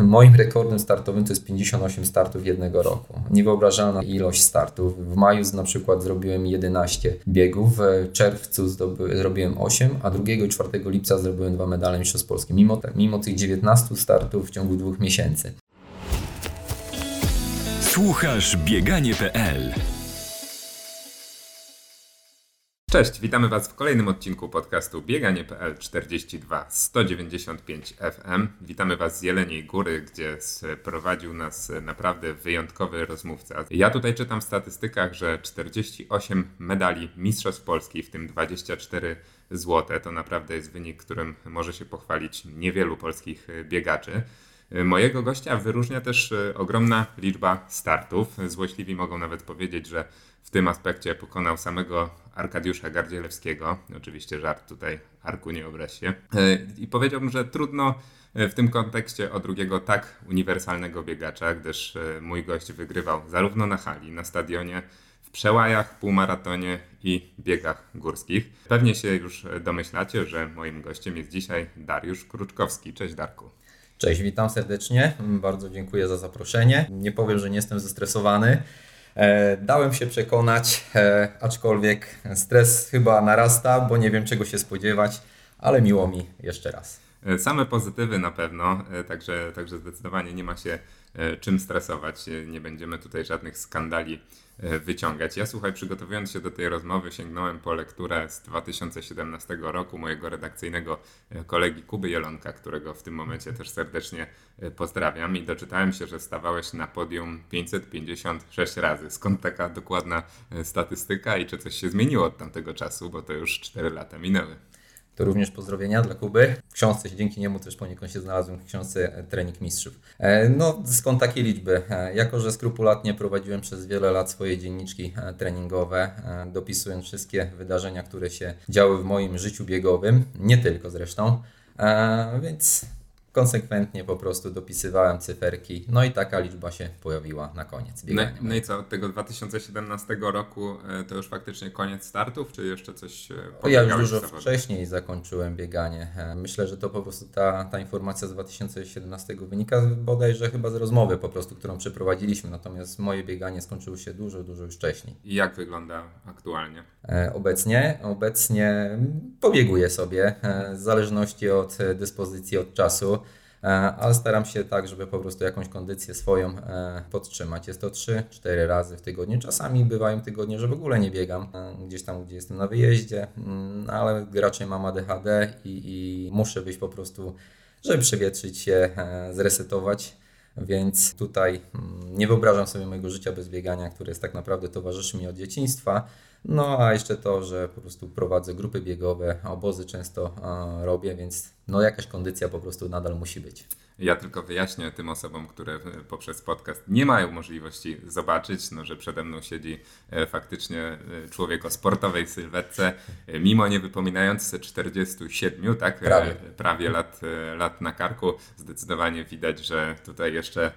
Moim rekordem startowym to jest 58 startów jednego roku. Niewyobrażalna ilość startów. W maju na przykład zrobiłem 11 biegów, w czerwcu zrobiłem 8, a 2 i 4 lipca zrobiłem dwa medale Mistrzostw Polski. Mimo, mimo tych 19 startów w ciągu dwóch miesięcy. Słuchasz bieganie.pl Cześć, witamy Was w kolejnym odcinku podcastu Bieganie.pl 42 195 FM. Witamy Was z Jeleniej Góry, gdzie prowadził nas naprawdę wyjątkowy rozmówca. Ja tutaj czytam w statystykach, że 48 medali Mistrzostw Polski, w tym 24 złote. To naprawdę jest wynik, którym może się pochwalić niewielu polskich biegaczy. Mojego gościa wyróżnia też ogromna liczba startów. Złośliwi mogą nawet powiedzieć, że w tym aspekcie pokonał samego Arkadiusza Gardzielewskiego. Oczywiście żart tutaj, Arku nie obraź się. E, I powiedziałbym, że trudno e, w tym kontekście o drugiego tak uniwersalnego biegacza, gdyż e, mój gość wygrywał zarówno na hali, na stadionie, w przełajach, półmaratonie i biegach górskich. Pewnie się już domyślacie, że moim gościem jest dzisiaj Dariusz Kruczkowski. Cześć Darku. Cześć, witam serdecznie. Bardzo dziękuję za zaproszenie. Nie powiem, że nie jestem zestresowany. E, dałem się przekonać, e, aczkolwiek stres chyba narasta, bo nie wiem czego się spodziewać, ale miło mi jeszcze raz. E, same pozytywy na pewno, także, także zdecydowanie nie ma się czym stresować. Nie będziemy tutaj żadnych skandali wyciągać. Ja słuchaj, przygotowując się do tej rozmowy, sięgnąłem po lekturę z 2017 roku mojego redakcyjnego e, kolegi Kuby Jelonka, którego w tym momencie też serdecznie e, pozdrawiam i doczytałem się, że stawałeś na podium 556 razy. Skąd taka dokładna statystyka i czy coś się zmieniło od tamtego czasu, bo to już 4 lata minęły. To również pozdrowienia dla Kuby. W książce, dzięki niemu też poniekąd się znalazłem w książce Trening Mistrzów. E, no, skąd takie liczby? E, jako, że skrupulatnie prowadziłem przez wiele lat swoje dzienniczki e, treningowe, dopisując wszystkie wydarzenia, które się działy w moim życiu biegowym, nie tylko zresztą, więc konsekwentnie po prostu dopisywałem cyferki, no i taka liczba się pojawiła na koniec biegania. No, no i co, od tego 2017 roku e, to już faktycznie koniec startów, czy jeszcze coś e, Ja już dużo wcześniej zakończyłem bieganie. E, myślę, że to po prostu ta, ta informacja z 2017 wynika bodajże chyba z rozmowy po prostu, którą przeprowadziliśmy, natomiast moje bieganie skończyło się dużo, dużo już wcześniej. I jak wygląda aktualnie? Obecnie, obecnie pobieguję sobie, w zależności od dyspozycji, od czasu. E, ale staram się tak, żeby po prostu jakąś kondycję swoją e, podtrzymać. Jest to 3-4 razy w tygodniu. Czasami bywają tygodnie, że w ogóle nie biegam e, gdzieś tam, gdzie jestem na wyjeździe, mm, ale raczej mam ADHD i, i muszę wyjść po prostu, żeby przewietrzyć się, zresetować. Więc tutaj mm, nie wyobrażam sobie mojego życia bez biegania, które jest tak naprawdę towarzyszy mi od dzieciństwa. No a jeszcze to, że po prostu prowadzę grupy biegowe, obozy często robię, więc no jakaś kondycja po prostu nadal musi być. Ja tylko wyjaśnię tym osobom, które poprzez podcast nie mają możliwości zobaczyć, no, że przede mną siedzi e, faktycznie e, człowiek o sportowej sylwetce, e, mimo nie wypominający 47, tak, prawie, prawie lat, lat na karku. Zdecydowanie widać, że tutaj jeszcze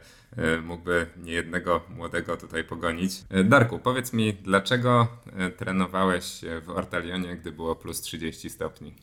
mógłby niejednego młodego tutaj pogonić. Darku, powiedz mi, dlaczego trenowałeś w Ortalionie, gdy było plus 30 stopni?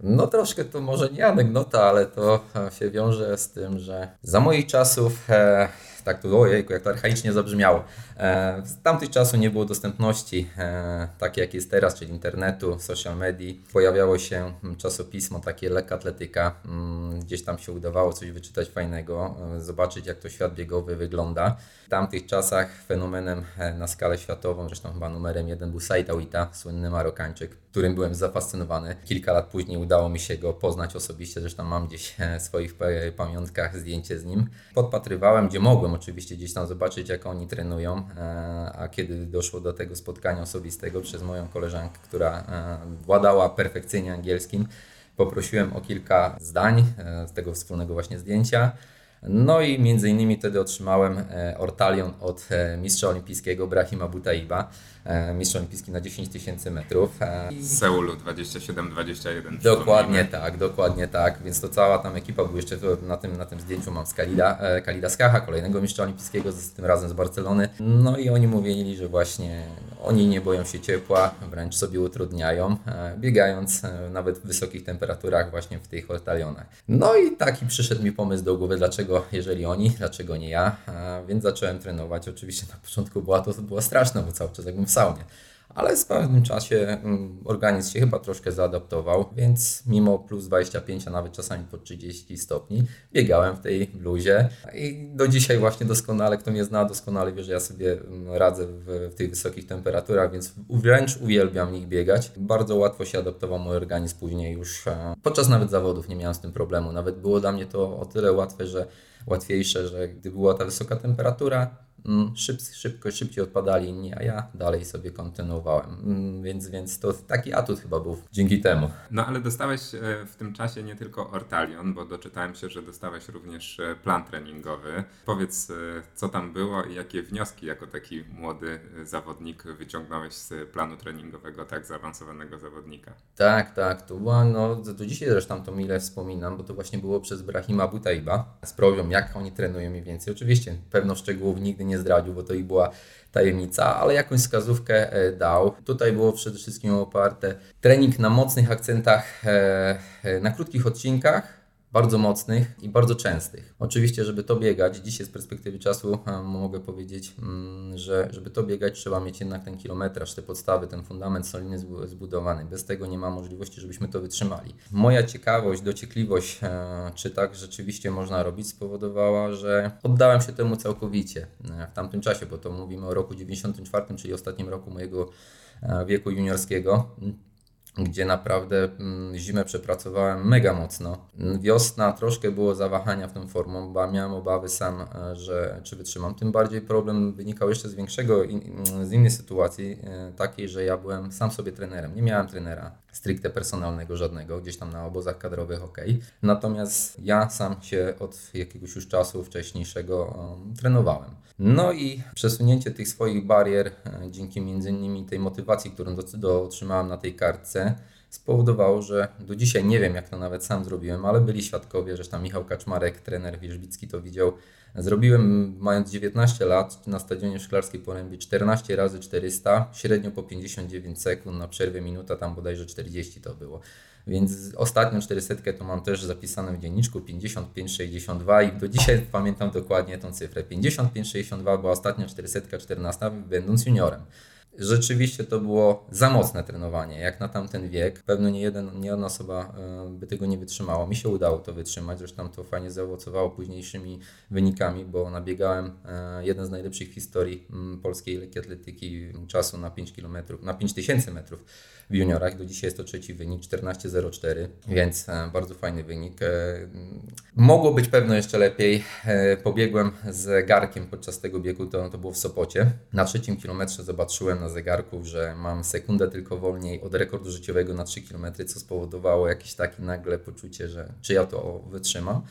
No troszkę to może nie anegdota, ale to się wiąże z tym, że za moich czasów e, tak to ojejku, jak to archaicznie zabrzmiało. E, w tamtych czasów nie było dostępności e, takiej jak jest teraz, czyli internetu, social medii. Pojawiało się czasopismo takie lekka atletyka. Mm, gdzieś tam się udawało coś wyczytać fajnego, e, zobaczyć jak to świat biegowy wygląda. W tamtych czasach fenomenem na skalę światową, zresztą chyba numerem jeden był Said Awita, słynny Marokańczyk, którym byłem zafascynowany. Kilka lat później udało mi się go poznać osobiście, zresztą mam gdzieś w swoich pamiątkach zdjęcie z nim. Podpatrywałem, gdzie mogłem oczywiście gdzieś tam zobaczyć, jak oni trenują, e, a kiedy doszło do tego spotkania osobistego przez moją koleżankę, która e, władała perfekcyjnie angielskim, poprosiłem o kilka zdań e, z tego wspólnego właśnie zdjęcia. No i między innymi wtedy otrzymałem ortalion od mistrza olimpijskiego Brahima Butaiba. E, mistrz olimpijski na 10 tysięcy metrów. E, Z Seulu 27-21. Dokładnie tak, dokładnie tak, więc to cała tam ekipa, był jeszcze na tym, na tym zdjęciu mam z Kalida, e, Kalida Skacha, kolejnego mistrza olimpijskiego, z tym razem z Barcelony. No i oni mówili, że właśnie Oni nie boją się ciepła, wręcz sobie utrudniają, biegając nawet w wysokich temperaturach właśnie w tych ortalionach. No i taki przyszedł mi pomysł do głowy, dlaczego jeżeli oni, dlaczego nie ja, więc zacząłem trenować. Oczywiście na początku była to było straszne, bo cały czas jakbym w saunie ale w pewnym czasie mm, organizm się chyba troszkę zaadaptował, więc mimo plus 25, a nawet czasami po 30 stopni, biegałem w tej bluzie i do dzisiaj właśnie doskonale, kto mnie zna, doskonale wie, że ja sobie mm, radzę w, w tych wysokich temperaturach, więc wręcz uwielbiam nich biegać. Bardzo łatwo się adaptował mój organizm później już, e, podczas nawet zawodów nie miałem z tym problemu, nawet było dla mnie to o tyle łatwe, że łatwiejsze, że gdy była ta wysoka temperatura, szyb, szybko, szybciej odpadali inni, a ja dalej sobie kontynuowałem. Mm, więc, więc to taki atut chyba był dzięki temu. No ale dostałeś e, w tym czasie nie tylko Ortalion, bo doczytałem się, że dostałeś również e, plan treningowy. Powiedz, e, co tam było i jakie wnioski jako taki młody zawodnik wyciągnąłeś z planu treningowego tak zaawansowanego zawodnika? Tak, tak. To była, no, do dzisiaj zresztą to mile wspominam, bo to właśnie było przez Brahima Butaiba z prośbą, jak oni trenują mniej więcej. Oczywiście pewno szczegółów nigdy nie nie zdradził, bo to i była tajemnica, ale jakąś wskazówkę e, dał. Tutaj było przede wszystkim oparte trening na mocnych akcentach, e, e, na krótkich odcinkach, bardzo mocnych i bardzo częstych. Oczywiście, żeby to biegać, dzisiaj z perspektywy czasu mogę powiedzieć, mm, że żeby to biegać, trzeba mieć jednak ten kilometraż, te podstawy, ten fundament solidny zbudowany. Bez tego nie ma możliwości, żebyśmy to wytrzymali. Moja ciekawość, dociekliwość, e, czy tak rzeczywiście można robić, spowodowała, że oddałem się temu całkowicie e, w tamtym czasie, bo to mówimy o roku 94, czyli ostatnim roku mojego e, wieku juniorskiego gdzie naprawdę mm, zimę przepracowałem mega mocno. Wiosna troszkę było zawahania w tą formą, bo miałem obawy sam, e, że czy wytrzymam. Tym bardziej problem wynikał jeszcze z większego, z innej sytuacji, e, takiej, że ja byłem sam sobie trenerem. Nie miałem trenera stricte personalnego żadnego, gdzieś tam na obozach kadrowych ok. Natomiast ja sam się od jakiegoś już czasu wcześniejszego um, trenowałem. No i przesunięcie tych swoich barier dzięki między innymi tej motywacji, którą do, do otrzymałem na tej kartce, spowodowało, że do dzisiaj nie wiem, jak to nawet sam zrobiłem, ale byli świadkowie, że tam Michał Kaczmarek, trener Wierzbicki to widział. Zrobiłem, mając 19 lat, na stadionie Szklarskiej Porębie 14 razy 400, średnio po 59 sekund, na przerwę minuta, tam bodajże 40 to było. Więc ostatnią 400 to mam też zapisane w dzienniczku 55-62 i do dzisiaj pamiętam dokładnie tą cyfrę. 55-62 była ostatnia 400 14 będąc juniorem. Rzeczywiście to było za mocne trenowanie, jak na tamten wiek. Pewno nie, jeden, nie jedna osoba e, by tego nie wytrzymała. Mi się udało to wytrzymać, zresztą to fajnie zaowocowało późniejszymi wynikami, bo nabiegałem e, jeden z najlepszych historii mm, polskiej lekkiej atletyki czasu na 5 km, na 5000 metrów w juniorach. Do dzisiaj jest to trzeci wynik, 14.04, więc e, bardzo fajny wynik. Mogło być pewno jeszcze lepiej. Pobiegłem z garkiem podczas tego biegu, to, to było w Sopocie. Na trzecim kilometrze zobaczyłem na zegarku, że mam sekundę tylko wolniej od rekordu życiowego na 3 km, co spowodowało jakieś takie nagle poczucie, że czy ja to wytrzymam.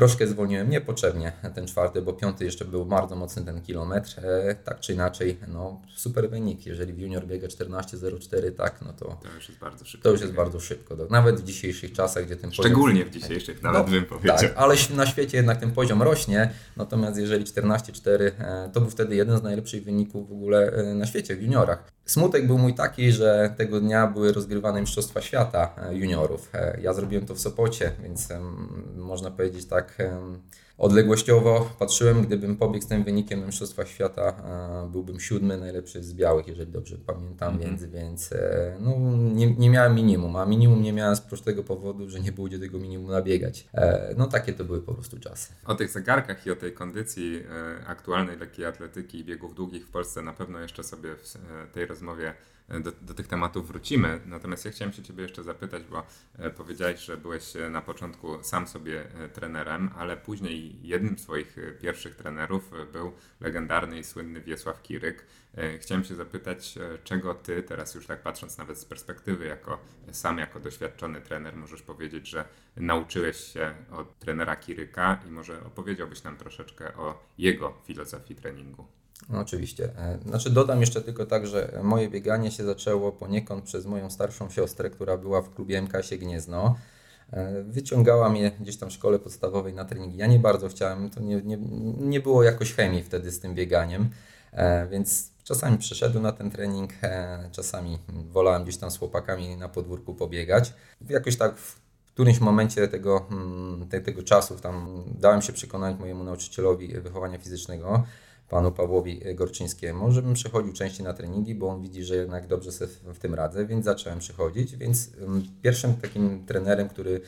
Troszkę zwolniłem niepotrzebnie ten czwarty, bo piąty jeszcze był bardzo mocny ten kilometr. E, tak czy inaczej, no super wynik. Jeżeli w junior biega 14.04, tak, no to, to już jest bardzo szybko. To już jest bardzo szybko. Nawet w dzisiejszych czasach, gdzie ten Szczególnie poziom... w dzisiejszych, nawet no, bym powiedział. Tak, ale na świecie jednak ten poziom rośnie. Natomiast jeżeli 14.4, e, to był wtedy jeden z najlepszych wyników w ogóle e, na świecie w juniorach. Smutek był mój taki, że tego dnia były rozgrywane Mistrzostwa Świata e, juniorów. E, ja zrobiłem to w Sopocie, więc można powiedzieć tak odległościowo patrzyłem, gdybym pobiegł z tym wynikiem na Mistrzostwach Świata, byłbym siódmy najlepszy z białych, jeżeli dobrze pamiętam, mm -hmm. więc, więc e, no, nie, nie miałem minimum, a minimum nie miałem z prostego powodu, że nie było gdzie tego minimum nabiegać. No takie to były po prostu czasy. O tych zegarkach i o tej kondycji aktualnej lekkiej atletyki i biegów długich w Polsce na pewno jeszcze sobie w tej rozmowie e, do, do, tych tematów wrócimy. Natomiast ja chciałem się Ciebie jeszcze zapytać, bo e, powiedziałeś, że byłeś e, na początku sam sobie trenerem, ale później jednym z swoich pierwszych trenerów był legendarny i słynny Wiesław Kiryk. Chciałem się zapytać, czego Ty, teraz już tak patrząc nawet z perspektywy, jako sam jako doświadczony trener, możesz powiedzieć, że nauczyłeś się od trenera Kiryka i może opowiedziałbyś nam troszeczkę o jego filozofii treningu. No, oczywiście. E, znaczy dodam jeszcze tylko tak, że moje bieganie się zaczęło poniekąd przez moją starszą siostrę, która była w klubie MKS Gniezno. E, wyciągała mnie gdzieś tam w szkole podstawowej na treningi. Ja nie bardzo chciałem, to nie, nie, nie było jakoś chemii wtedy z tym bieganiem. Więc czasami przyszedłem na ten trening, czasami wolałem gdzieś tam z chłopakami na podwórku pobiegać. Jakoś tak w którymś momencie tego, mm, te, tego czasu tam dałem się przekonać mojemu nauczycielowi wychowania fizycznego, panu Pawłowi Gorczyńskiemu, żebym przechodził częściej na treningi, bo on widzi, że jednak dobrze sobie w tym radzę, więc zacząłem przychodzić. Więc mm, pierwszym takim trenerem, który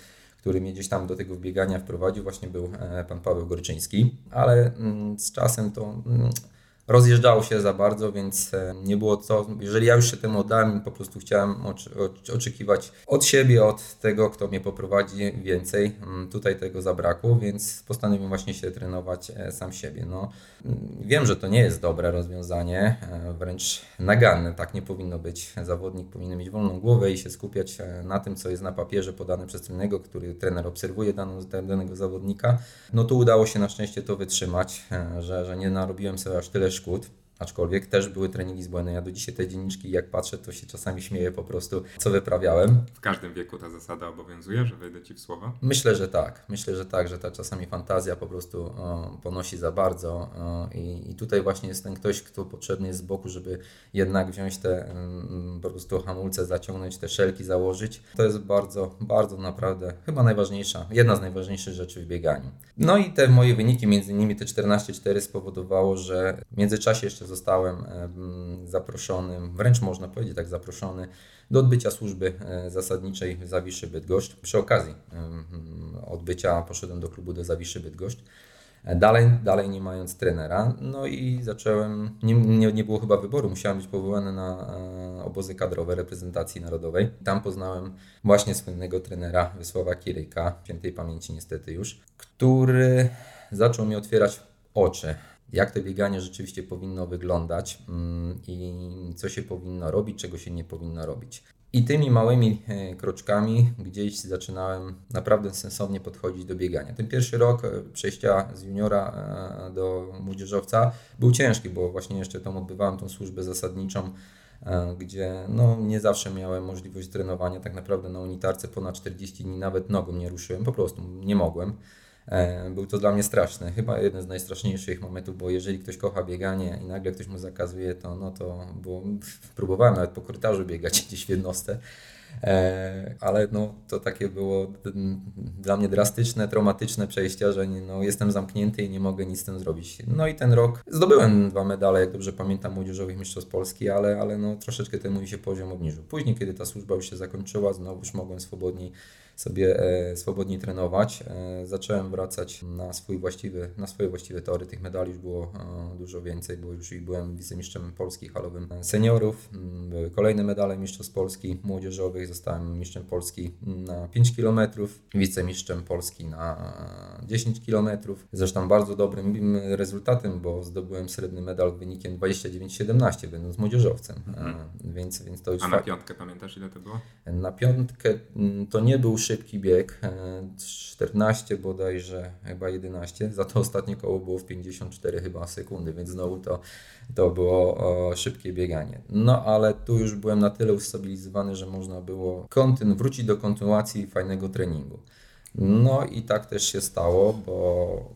który mnie gdzieś tam do tego biegania wprowadził, właśnie był e, pan Paweł Gorczyński, ale mm, z czasem to rozjeżdżało się za bardzo, więc e, nie było co. Jeżeli ja już się temu oddałem, po prostu chciałem oczekiwać od siebie, od tego, kto mnie poprowadzi więcej. Mm, tutaj tego zabrakło, więc postanowiłem właśnie się trenować e, sam siebie. No, mm, wiem, że to nie jest dobre rozwiązanie, e, wręcz naganne. Tak nie powinno być. Zawodnik powinien mieć wolną głowę i się skupiać na tym, co jest na papierze podane przez trenerego, który trener obserwuje daną, danego zawodnika. No tu udało się na szczęście to wytrzymać, że, że nie narobiłem sobie aż tyle szkód. Aczkolwiek też były treningi z błędem. Ja do dzisiaj te dzienniczki, jak patrzę, to się czasami śmieję po prostu, co wyprawiałem. W każdym wieku ta zasada obowiązuje, że wejdę Ci w słowa? Myślę, że tak. Myślę, że tak, że ta czasami fantazja po prostu o, ponosi za bardzo o, i, i, tutaj właśnie jest ten ktoś, kto potrzebny jest z boku, żeby jednak wziąć te po prostu hamulce, zaciągnąć, te szelki założyć. To jest bardzo, bardzo naprawdę chyba najważniejsza, jedna z najważniejszych rzeczy w bieganiu. No i te moje wyniki, między innymi te 14-4 spowodowało, że w międzyczasie jeszcze zostałem zaproszonym, wręcz można powiedzieć tak zaproszony do odbycia służby e, zasadniczej w Zawiszy Bydgoszcz. Przy okazji odbycia poszedłem do klubu do Zawiszy Bydgoszcz. Dalej, dalej nie mając trenera, no i zacząłem, nie, nie, nie było chyba wyboru, musiałem być powołany na e, obozy kadrowe reprezentacji narodowej. Tam poznałem właśnie słynnego trenera Wysława Kiryka, świętej pamięci niestety już, który zaczął mi otwierać oczy jak to bieganie rzeczywiście powinno wyglądać mm, i co się powinno robić, czego się nie powinno robić. I tymi małymi e, kroczkami gdzieś zaczynałem naprawdę sensownie podchodzić do biegania. Ten pierwszy rok e, przejścia z juniora e, do młodzieżowca był ciężki, bo właśnie jeszcze tam odbywałem tą służbę zasadniczą, gdzie no, nie zawsze miałem możliwość trenowania. Tak naprawdę na unitarce ponad 40 dni nawet nogą nie ruszyłem, po prostu nie mogłem. E, był to dla mnie straszne, chyba jeden z najstraszniejszych momentów, bo jeżeli ktoś kocha bieganie i nagle ktoś mu zakazuje, to no to, bo próbowałem nawet po korytarzu biegać gdzieś w jednostce, e, ale no to takie było dla mnie drastyczne, traumatyczne przejścia, że no, jestem zamknięty i nie mogę nic z tym zrobić. No i ten rok zdobyłem dwa medale, jak dobrze pamiętam, młodzieżowych mistrzostw Polski, ale, ale no, troszeczkę ten mój się poziom obniżył. Później, kiedy ta służba już się zakończyła, znowu już mogłem swobodniej sobie e, swobodnie trenować. E, zacząłem wracać na, swój właściwy, na swoje właściwe tory. Tych medali już było e, dużo więcej, bo już byłem wicemistrzem Polski halowym seniorów. Mm, były kolejne medale mistrzostw Polski młodzieżowych. Zostałem mistrzem Polski na 5 km, wicemistrzem Polski na 10 km. Zresztą bardzo dobrym rezultatem, bo zdobyłem srebrny medal wynikiem 29-17, będąc młodzieżowcem. Mhm. Więc, więc to już A na piątkę pamiętasz ile to było? Na piątkę mm, to nie był szybki bieg, 14 e, bodajże, chyba 11, za to ostatnie koło było w 54 chyba sekundy, więc znowu to, to było o, szybkie bieganie. No ale tu już byłem na tyle ustabilizowany, że można było kontyn wrócić do kontynuacji fajnego treningu. No i tak też się stało, bo...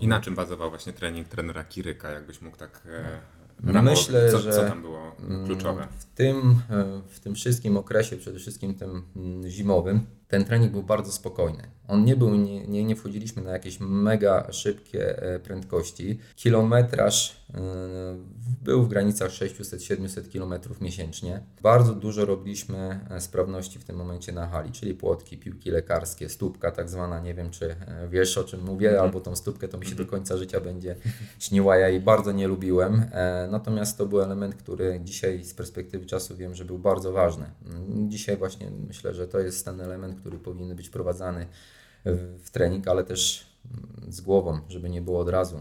I na czym bazował właśnie trening trenera Kiryka, jakbyś mógł tak... E Myślę, co, że co tam było kluczowe? W tym, e, w tym wszystkim okresie, przede wszystkim tym mm, zimowym, ten trening był bardzo spokojny. On nie był, nie, nie, nie wchodziliśmy na jakieś mega szybkie e, prędkości. Kilometraż e, był w granicach 600-700 km miesięcznie. Bardzo dużo robiliśmy e, sprawności w tym momencie na hali, czyli płotki, piłki lekarskie, stópka tak zwana, nie wiem czy wiesz o czym mówię, mhm. albo tą stópkę to mi się do mhm. końca życia będzie śniła, ja jej bardzo nie lubiłem. Natomiast to był element, który dzisiaj z perspektywy czasu wiem, że był bardzo ważny. Dzisiaj właśnie myślę, że to jest ten element, który powinien być prowadzany w trening, ale też z głową, żeby nie było od razu.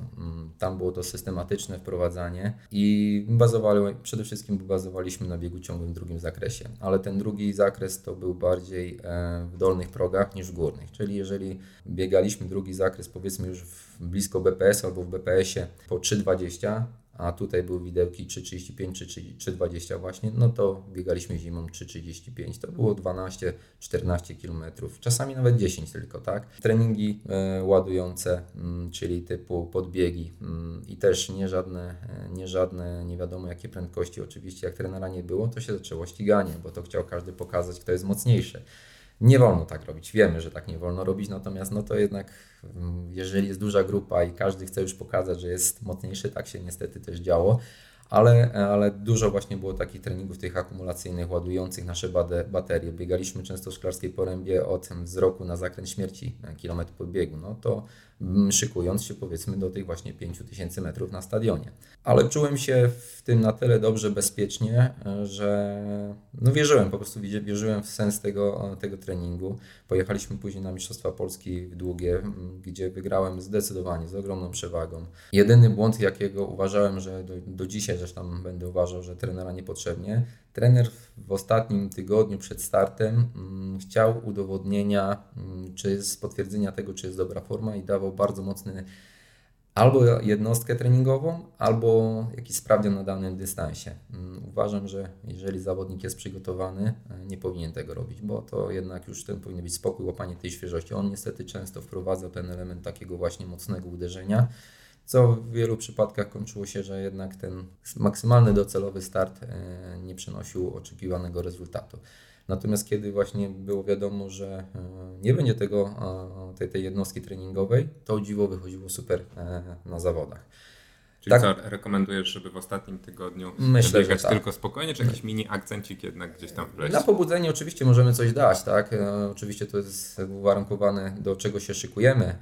Tam było to systematyczne wprowadzanie i bazowali, przede wszystkim bazowaliśmy na biegu ciągłym w drugim zakresie, ale ten drugi zakres to był bardziej e, w dolnych progach niż w górnych, czyli jeżeli biegaliśmy drugi zakres powiedzmy już blisko BPS albo w BPS-ie po 3,20, a tutaj były widełki 3,35 czy 3,20 właśnie, no to biegaliśmy zimą 3,35. To było 12-14 km, czasami nawet 10 tylko, tak? Treningi e, ładujące, mm, czyli typu podbiegi mm, i też nie żadne, e, nie żadne, nie wiadomo jakie prędkości. Oczywiście jak trenera nie było, to się zaczęło ściganie, bo to chciał każdy pokazać, kto jest mocniejszy. Nie wolno tak robić. Wiemy, że tak nie wolno robić, natomiast no to jednak, mm, jeżeli jest duża grupa i każdy chce już pokazać, że jest mocniejszy, tak się niestety też działo. Ale, ale dużo właśnie było takich treningów tych akumulacyjnych, ładujących nasze baterie. Biegaliśmy często w Szklarskiej Porębie od wzroku na zakręt śmierci, kilometr podbiegu. No to Mm, szykując się powiedzmy do tych właśnie 5000 metrów na stadionie. Ale czułem się w tym na tyle dobrze, bezpiecznie, e, że no wierzyłem, po prostu wierzyłem w sens tego, tego treningu. Pojechaliśmy później na Mistrzostwa Polski w Długie, gdzie wygrałem zdecydowanie, z ogromną przewagą. Jedyny błąd, jakiego uważałem, że do, do dzisiaj zresztą będę uważał, że trenera niepotrzebnie, trener w ostatnim tygodniu przed startem mm, chciał udowodnienia, mm, czy jest potwierdzenia tego, czy jest dobra forma i dawał bardzo mocny albo jednostkę treningową, albo jakiś sprawdzian na danym dystansie. Mm, uważam, że jeżeli zawodnik jest przygotowany, e, nie powinien tego robić, bo to jednak już ten powinien być spokój, łapanie tej świeżości. On niestety często wprowadza ten element takiego właśnie mocnego uderzenia, co w wielu przypadkach kończyło się, że jednak ten maksymalny docelowy start e, nie przynosił oczekiwanego rezultatu. Natomiast kiedy właśnie było wiadomo, że e, nie będzie tego, tej, tej jednostki treningowej, to dziwo wychodziło super e, na zawodach. Czyli tak. co, rekomendujesz, żeby w ostatnim tygodniu Myślę, biegać tak. tylko spokojnie, czy jakiś mini akcencik jednak gdzieś tam wleźć? Na pobudzenie oczywiście możemy coś dać, tak? E, oczywiście to jest uwarunkowane do czego się szykujemy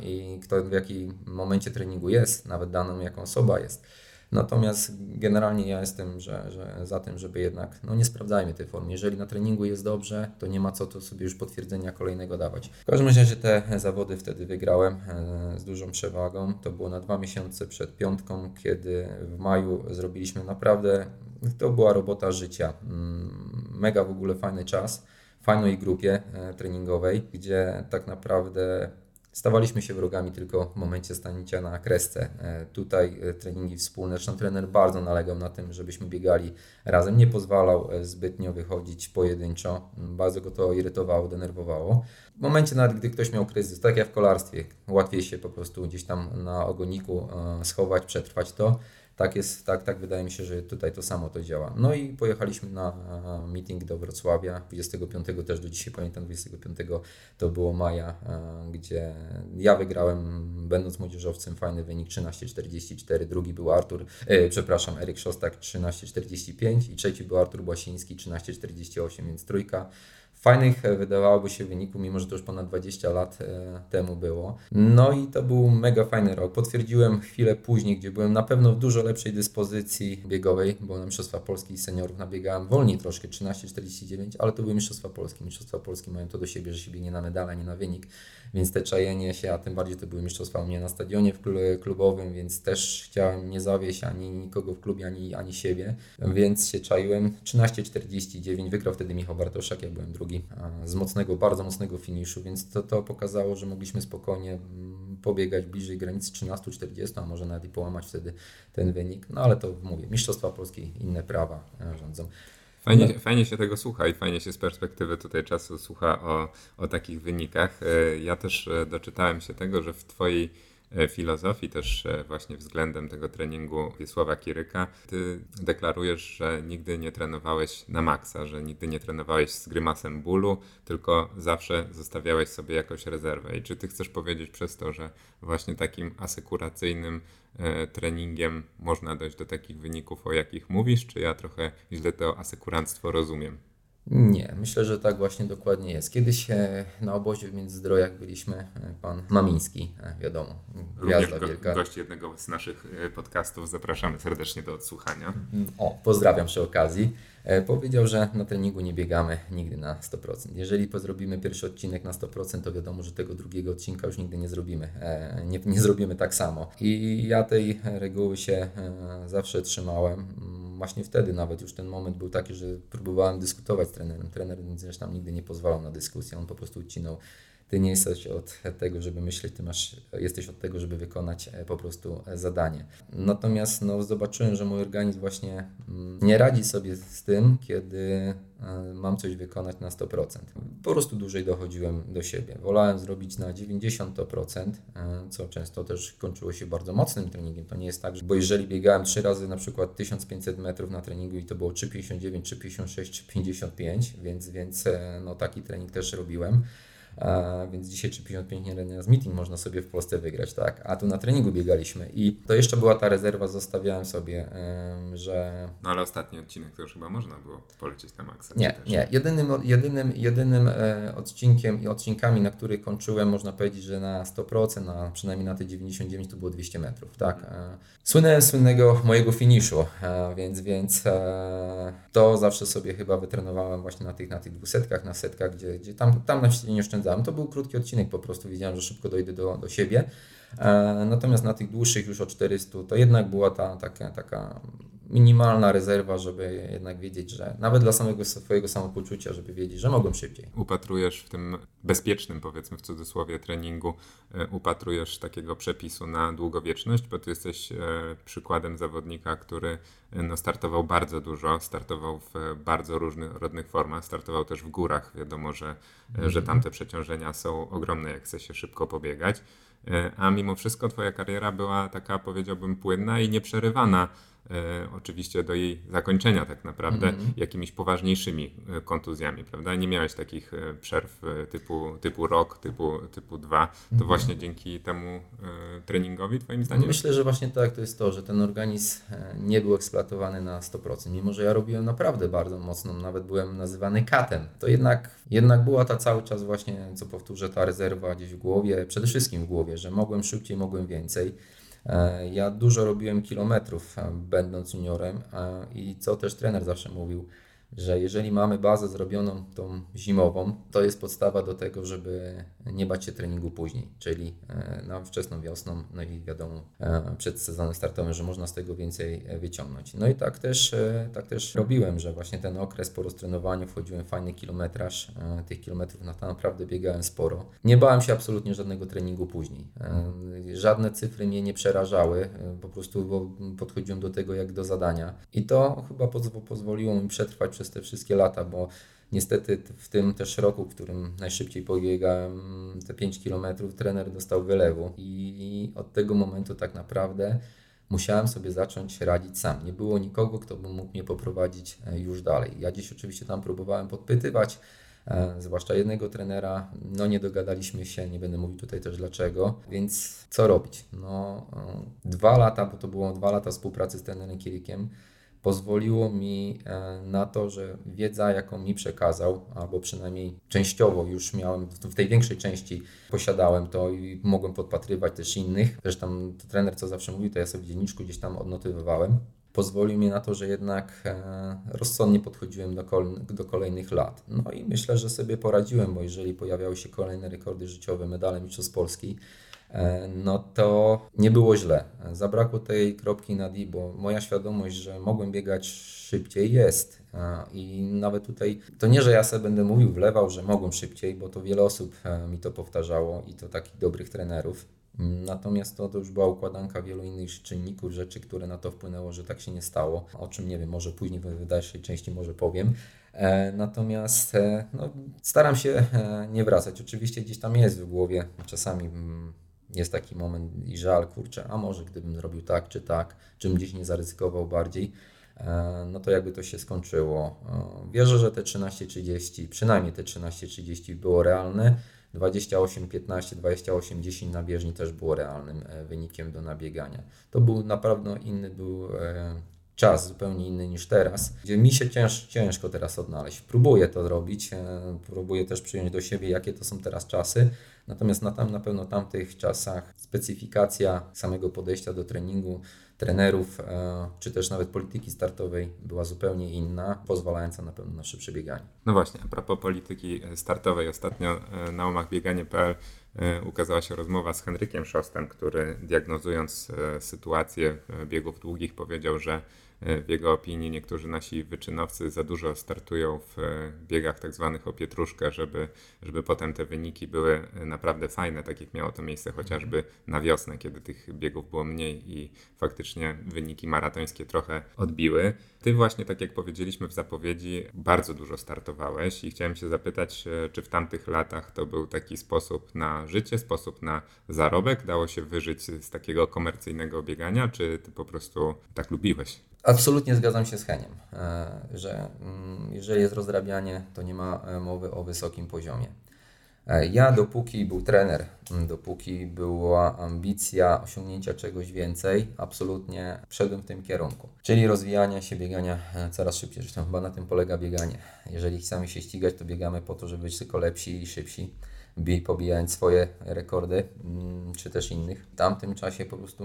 i kto w jakim momencie treningu jest, nawet daną jaką osoba jest. Natomiast generalnie ja jestem że, że za tym, żeby jednak no nie sprawdzajmy tej formy. Jeżeli na treningu jest dobrze, to nie ma co to sobie już potwierdzenia kolejnego dawać. W każdym razie te zawody wtedy wygrałem e, z dużą przewagą. To było na dwa miesiące przed piątką, kiedy w maju zrobiliśmy naprawdę, to była robota życia. Mm, mega w ogóle fajny czas fajnej grupie e, treningowej, gdzie tak naprawdę Stawaliśmy się wrogami tylko w momencie stanięcia na kresce. E, tutaj e, treningi wspólne, zresztą trener bardzo nalegał na tym, żebyśmy biegali razem. Nie pozwalał e, zbytnio wychodzić pojedynczo. Bardzo go to irytowało, denerwowało. W momencie nawet, gdy ktoś miał kryzys, tak jak w kolarstwie, łatwiej się po prostu gdzieś tam na ogoniku schować, przetrwać to tak jest, tak, tak wydaje mi się, że tutaj to samo to działa. No i pojechaliśmy na meeting do Wrocławia, 25 też do dzisiaj pamiętam, 25 to było maja, gdzie ja wygrałem, będąc młodzieżowcem, fajny wynik 13.44, drugi był Artur, e, przepraszam, Eryk Szostak 13.45 i trzeci był Artur Błasiński 13.48, więc trójka fajnych e, wydawałoby się wyniku, mimo że to już ponad 20 lat e, temu było. No i to był mega fajny rok. Potwierdziłem chwilę później, gdzie byłem na pewno w dużo lepszej dyspozycji biegowej, bo na Mistrzostwa Polski seniorów nabiegałem wolniej troszkę, 13-49, ale to były Mistrzostwa Polskie. Mistrzostwa Polskie mają to do siebie, że się biegnie na medale, nie na wynik, więc te czajenie się, a tym bardziej to były Mistrzostwa u mnie na stadionie klubowym, więc też chciałem nie zawieść ani nikogo w klubie, ani, ani siebie, więc się czaiłem. 13-49, wygrał wtedy Michał Bartoszak, jak byłem drugi z mocnego, bardzo mocnego finiszu, więc to, to pokazało, że mogliśmy spokojnie mm, pobiegać bliżej granicy 13-40, a może nawet i połamać wtedy ten wynik. No ale to mówię, Mistrzostwa Polskie, inne prawa e, rządzą. Fajnie, no. fajnie się tego słucha i fajnie się z perspektywy tutaj czasu słucha o, o takich wynikach. E, ja też e, doczytałem się tego, że w Twojej filozofii też e, właśnie względem tego treningu Wiesława Kiryka. Ty deklarujesz, że nigdy nie trenowałeś na maksa, że nigdy nie trenowałeś z grymasem bólu, tylko zawsze zostawiałeś sobie jakąś rezerwę. I czy ty chcesz powiedzieć przez to, że właśnie takim asekuracyjnym e, treningiem można dojść do takich wyników, o jakich mówisz, czy ja trochę źle to asekuranstwo rozumiem? Nie, myślę, że tak właśnie dokładnie jest. Kiedyś e, na obozie w Międzyzdrojach byliśmy, e, pan Mamiński, e, wiadomo, gwiazda go, wielka. Gość jednego z naszych podcastów, zapraszamy serdecznie do odsłuchania. O, pozdrawiam przy okazji. Powiedział, że na treningu nie biegamy nigdy na 100%. Jeżeli zrobimy pierwszy odcinek na 100%, to wiadomo, że tego drugiego odcinka już nigdy nie zrobimy. Nie, nie zrobimy tak samo. I ja tej reguły się zawsze trzymałem właśnie wtedy nawet już ten moment był taki, że próbowałem dyskutować z trenerem. Trener zresztą nigdy nie pozwalał na dyskusję, on po prostu ucinał ty nie jesteś od tego, żeby myśleć, ty masz, jesteś od tego, żeby wykonać po prostu zadanie. Natomiast no, zobaczyłem, że mój organizm właśnie mm, nie radzi sobie z tym, kiedy E, mam coś wykonać na 100%. Po prostu dłużej dochodziłem do siebie. Wolałem zrobić na 90%, e, co często też kończyło się bardzo mocnym treningiem. To nie jest tak, bo jeżeli biegałem 3 razy na przykład 1500 metrów na treningu i to było 3,59, 3,56, 3,55, więc, więc e, no, taki trening też robiłem więc dzisiaj czy 55 nie z meeting można sobie w Polsce wygrać, tak? A tu na treningu biegaliśmy i to jeszcze była ta rezerwa, zostawiałem sobie, że... No ale ostatni odcinek to już chyba można było polecieć na maksa. Nie, nie. Jedynym, jedynym, jedynym e, odcinkiem i odcinkami, na których kończyłem, można powiedzieć, że na 100%, na, przynajmniej na te 99 to było 200 metrów, tak? Mhm. Słynęłem słynnego mojego finiszu, więc, więc e, to zawsze sobie chyba wytrenowałem właśnie na tych, na tych dwusetkach, na setkach, gdzie, gdzie tam, tam na nie oszczędzałem oszczędzałem. To był krótki odcinek, po prostu wiedziałem, że szybko dojdę do, do siebie. E, natomiast na tych dłuższych już o 400 to jednak była ta taka, taka minimalna rezerwa, żeby jednak wiedzieć, że nawet dla samego swojego samopoczucia, żeby wiedzieć, że mogłem szybciej. Upatrujesz w tym bezpiecznym, powiedzmy w cudzysłowie, treningu, e, upatrujesz takiego przepisu na długowieczność, bo ty jesteś e, przykładem zawodnika, który no, startował bardzo dużo, startował w bardzo różnych formach, startował też w górach. Wiadomo, że, mm. że tamte przeciążenia są ogromne, jak chce się szybko pobiegać. A mimo wszystko twoja kariera była taka, powiedziałbym, płynna i nieprzerywana E, oczywiście do jej zakończenia tak naprawdę mm -hmm. jakimiś poważniejszymi e, kontuzjami, prawda? Nie miałeś takich e, przerw typu, typu rok, typu, typu dwa. To mm -hmm. właśnie dzięki temu treningowi twoim zdaniem? Myślę, że właśnie tak to jest to, że ten organizm nie był eksploatowany na 100%. Mimo, że ja robiłem naprawdę bardzo mocno, nawet byłem nazywany katem, to jednak, jednak była ta cały czas właśnie, co powtórzę, ta rezerwa gdzieś w głowie, przede wszystkim w głowie, że mogłem szybciej, mogłem więcej. E, ja dużo robiłem kilometrów, e, będąc juniorem, i co też trener zawsze mówił, że jeżeli mamy bazę zrobioną tą zimową, to jest podstawa do tego, żeby nie bać się treningu później, czyli e, na wczesną wiosną, no i wiadomo e, przed sezonem startowym, że można z tego więcej e, wyciągnąć. No i tak też, tak też robiłem, że właśnie ten okres po roztrenowaniu wchodziłem w fajny kilometraż, tych kilometrów naprawdę biegałem sporo. Nie bałem się absolutnie żadnego treningu później. Żadne cyfry mnie nie przerażały, po prostu podchodziłem do tego jak do zadania i to chyba pozwoliło mi przetrwać przez te wszystkie lata, bo niestety w tym też roku, w którym najszybciej pobiegałem te 5 km, trener dostał wylewu i od tego momentu tak naprawdę musiałem sobie zacząć radzić sam. Nie było nikogo, kto by mógł mnie poprowadzić e, już dalej. Ja dziś oczywiście tam próbowałem podpytywać, e, zwłaszcza jednego trenera, no nie dogadaliśmy się, nie będę mówił tutaj też dlaczego, więc co robić? No e, dwa lata, bo to było dwa lata współpracy z trenerem Kielikiem, pozwoliło mi e, na to, że wiedza, jaką mi przekazał, albo przynajmniej częściowo już miałem, w tej większej części posiadałem to i mogłem podpatrywać też innych. Zresztą trener, co zawsze mówił, to ja sobie w dzienniczku gdzieś tam odnotowywałem. Pozwolił mi na to, że jednak e, rozsądnie podchodziłem do, do kolejnych lat. No i myślę, że sobie poradziłem, bo jeżeli pojawiały się kolejne rekordy życiowe, medale Mistrzostw Polski, no to nie było źle. Zabrakło tej kropki na D, bo moja świadomość, że mogłem biegać szybciej jest. E, I nawet tutaj, to nie, że ja sobie będę mówił, wlewał, że mogłem szybciej, bo to wiele osób e, mi to powtarzało i to takich dobrych trenerów. Natomiast to, to już była układanka wielu innych czynników, rzeczy, które na to wpłynęło, że tak się nie stało. O czym nie wiem, może później w dalszej części może powiem. Natomiast no, staram się nie wracać. Oczywiście gdzieś tam jest w głowie czasami mm, jest taki moment i żal, kurczę, a może gdybym zrobił tak czy tak, czym gdzieś nie zaryzykował bardziej, e, no to jakby to się skończyło. E, wierzę, że te 13.30, przynajmniej te 13.30 było realne. 28-15, 28-10 na bieżni też było realnym e, wynikiem do nabiegania. To był naprawdę inny był czas, zupełnie inny niż teraz, gdzie mi się cięż, ciężko teraz odnaleźć. Próbuję to zrobić, próbuję też przyjąć do siebie, jakie to są teraz czasy, Natomiast na, tam, na pewno tamtych czasach specyfikacja samego podejścia do treningu trenerów, e, czy też nawet polityki startowej była zupełnie inna, pozwalająca na pewno na szybsze bieganie. No właśnie, a propos polityki startowej, ostatnio e, na łamach bieganie.pl e, ukazała się rozmowa z Henrykiem Szostem, który diagnozując sytuację biegów długich powiedział, że w jego opinii niektórzy nasi wyczynowcy za dużo startują w biegach tak zwanych o pietruszkę, żeby, żeby potem te wyniki były naprawdę fajne, tak jak miało to miejsce chociażby na wiosnę, kiedy tych biegów było mniej i faktycznie wyniki maratońskie trochę odbiły. Ty właśnie, tak jak powiedzieliśmy w zapowiedzi, bardzo dużo startowałeś i chciałem się zapytać, e, czy w tamtych latach to był taki sposób na życie, sposób na zarobek? Dało się wyżyć z takiego komercyjnego biegania, czy ty po prostu tak lubiłeś? Absolutnie zgadzam się z Heniem, e, że mm, jeżeli jest rozrabianie, to nie ma e, mowy o wysokim poziomie. E, ja dopóki był trener, dopóki była ambicja osiągnięcia czegoś więcej, absolutnie szedłem w tym kierunku. Czyli rozwijania się, biegania coraz szybciej. Zresztą chyba na tym polega bieganie. Jeżeli chcemy się ścigać, to biegamy po to, żeby być tylko lepsi i szybsi pobijając swoje rekordy, mm, czy też innych. W tamtym czasie po prostu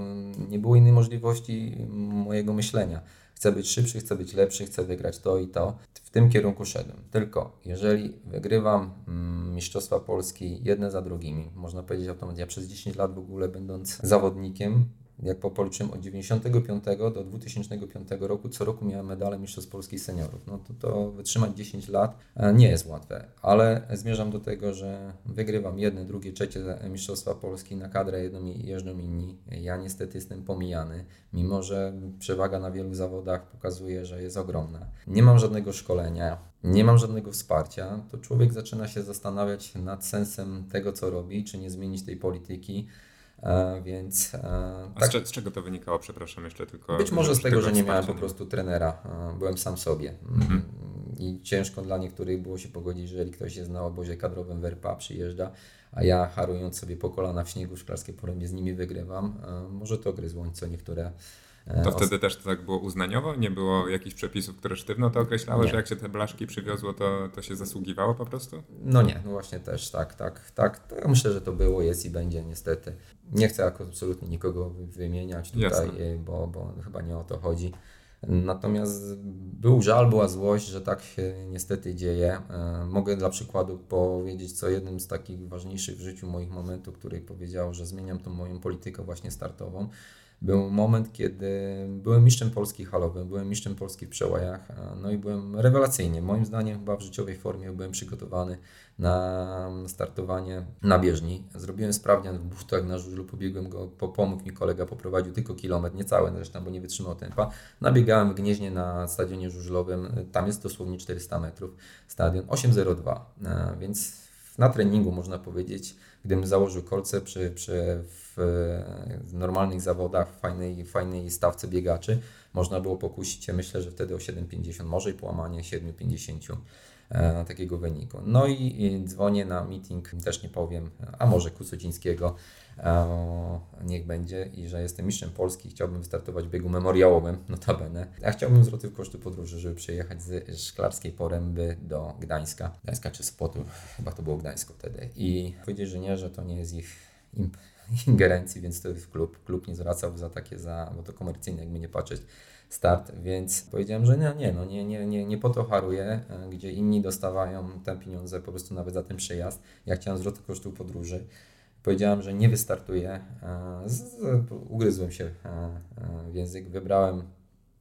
nie było innej możliwości mojego myślenia chcę być szybszy, chcę być lepszy, chcę wygrać to i to. W tym kierunku szedłem. Tylko jeżeli wygrywam mm, Mistrzostwa Polski jedne za drugimi, można powiedzieć automatycznie, ja przez 10 lat w ogóle będąc zawodnikiem, jak policzyłem od 95 do 2005 roku, co roku miałem medale Mistrzostw Polski Seniorów. No to, to wytrzymać 10 lat e, nie jest łatwe, ale zmierzam do tego, że wygrywam jedne, drugie, trzecie Mistrzostwa Polski na kadrę jedną jeżdżą inni. Ja niestety jestem pomijany, mimo że przewaga na wielu zawodach pokazuje, że jest ogromna. Nie mam żadnego szkolenia, nie mam żadnego wsparcia, to człowiek zaczyna się zastanawiać nad sensem tego, co robi, czy nie zmienić tej polityki więc. E, A tak, z, czego to wynikało, przepraszam, jeszcze tylko. Być może z tego, że nie miałem po prostu trenera. E, byłem sam sobie. Mhm. I ciężko dla niektórych było się pogodzić, jeżeli ktoś jest na obozie kadrowym w RPA, przyjeżdża, a ja harując sobie po kolana w śniegu szklarskie porębie z nimi wygrywam. Może to gryzło co niektóre E, to wtedy też to tak było uznaniowo? Nie było jakichś przepisów, które sztywno to określały, nie. że jak się te blaszki przywiozło, to, to się zasługiwało po prostu? No nie, no właśnie też tak, tak, tak. Ja myślę, że to było, jest i będzie niestety. Nie chcę absolutnie nikogo wymieniać tutaj, bo, bo chyba nie o to chodzi. Natomiast był żal, była złość, że tak się niestety dzieje. E, mogę dla przykładu powiedzieć, co jednym z takich ważniejszych w życiu moich momentów, który powiedział, że zmieniam tą moją politykę właśnie startową był moment, kiedy byłem mistrzem Polski halowym, byłem mistrzem Polski w przełajach, no i byłem rewelacyjnie. Moim zdaniem chyba w życiowej formie byłem przygotowany na startowanie na bieżni. Zrobiłem sprawdzian w butach na żużlu, pobiegłem go, pomógł mi kolega, poprowadził tylko kilometr, niecałe zresztą, bo nie wytrzymał tempa. Nabiegałem w Gnieźnie na stadionie żużlowym, tam jest dosłownie 400 metrów stadion, 8.02, e, więc na treningu można powiedzieć, gdybym założył kolce przy, przy w, normalnych zawodach, w fajnej, fajnej stawce biegaczy, można było pokusić się, myślę, że wtedy o 7,50, może i połamanie 7,50 e, takiego wyniku. No i, i, dzwonię na meeting, też nie powiem, a może Kusucińskiego, e, niech będzie i że jestem mistrzem Polski, chciałbym wystartować w biegu memoriałowym, notabene. Ja chciałbym zwroty kosztu podróży, żeby przejechać z Szklarskiej Poręby do Gdańska. Gdańska czy Spotu, chyba to było Gdańsko wtedy. I powiedzieli, że nie, że to nie jest ich ingerencji, więc to w klub. Klub nie zwracał za takie, za, bo to komercyjne, jakby nie patrzeć, start, więc powiedziałem, że nie, nie, no nie, nie, nie, nie po to haruję, e, gdzie inni dostawają te pieniądze po prostu nawet za ten przejazd. Ja chciałem zwrotu kosztu podróży. Powiedziałem, że nie wystartuję. E, ugryzłem się e, w język, wybrałem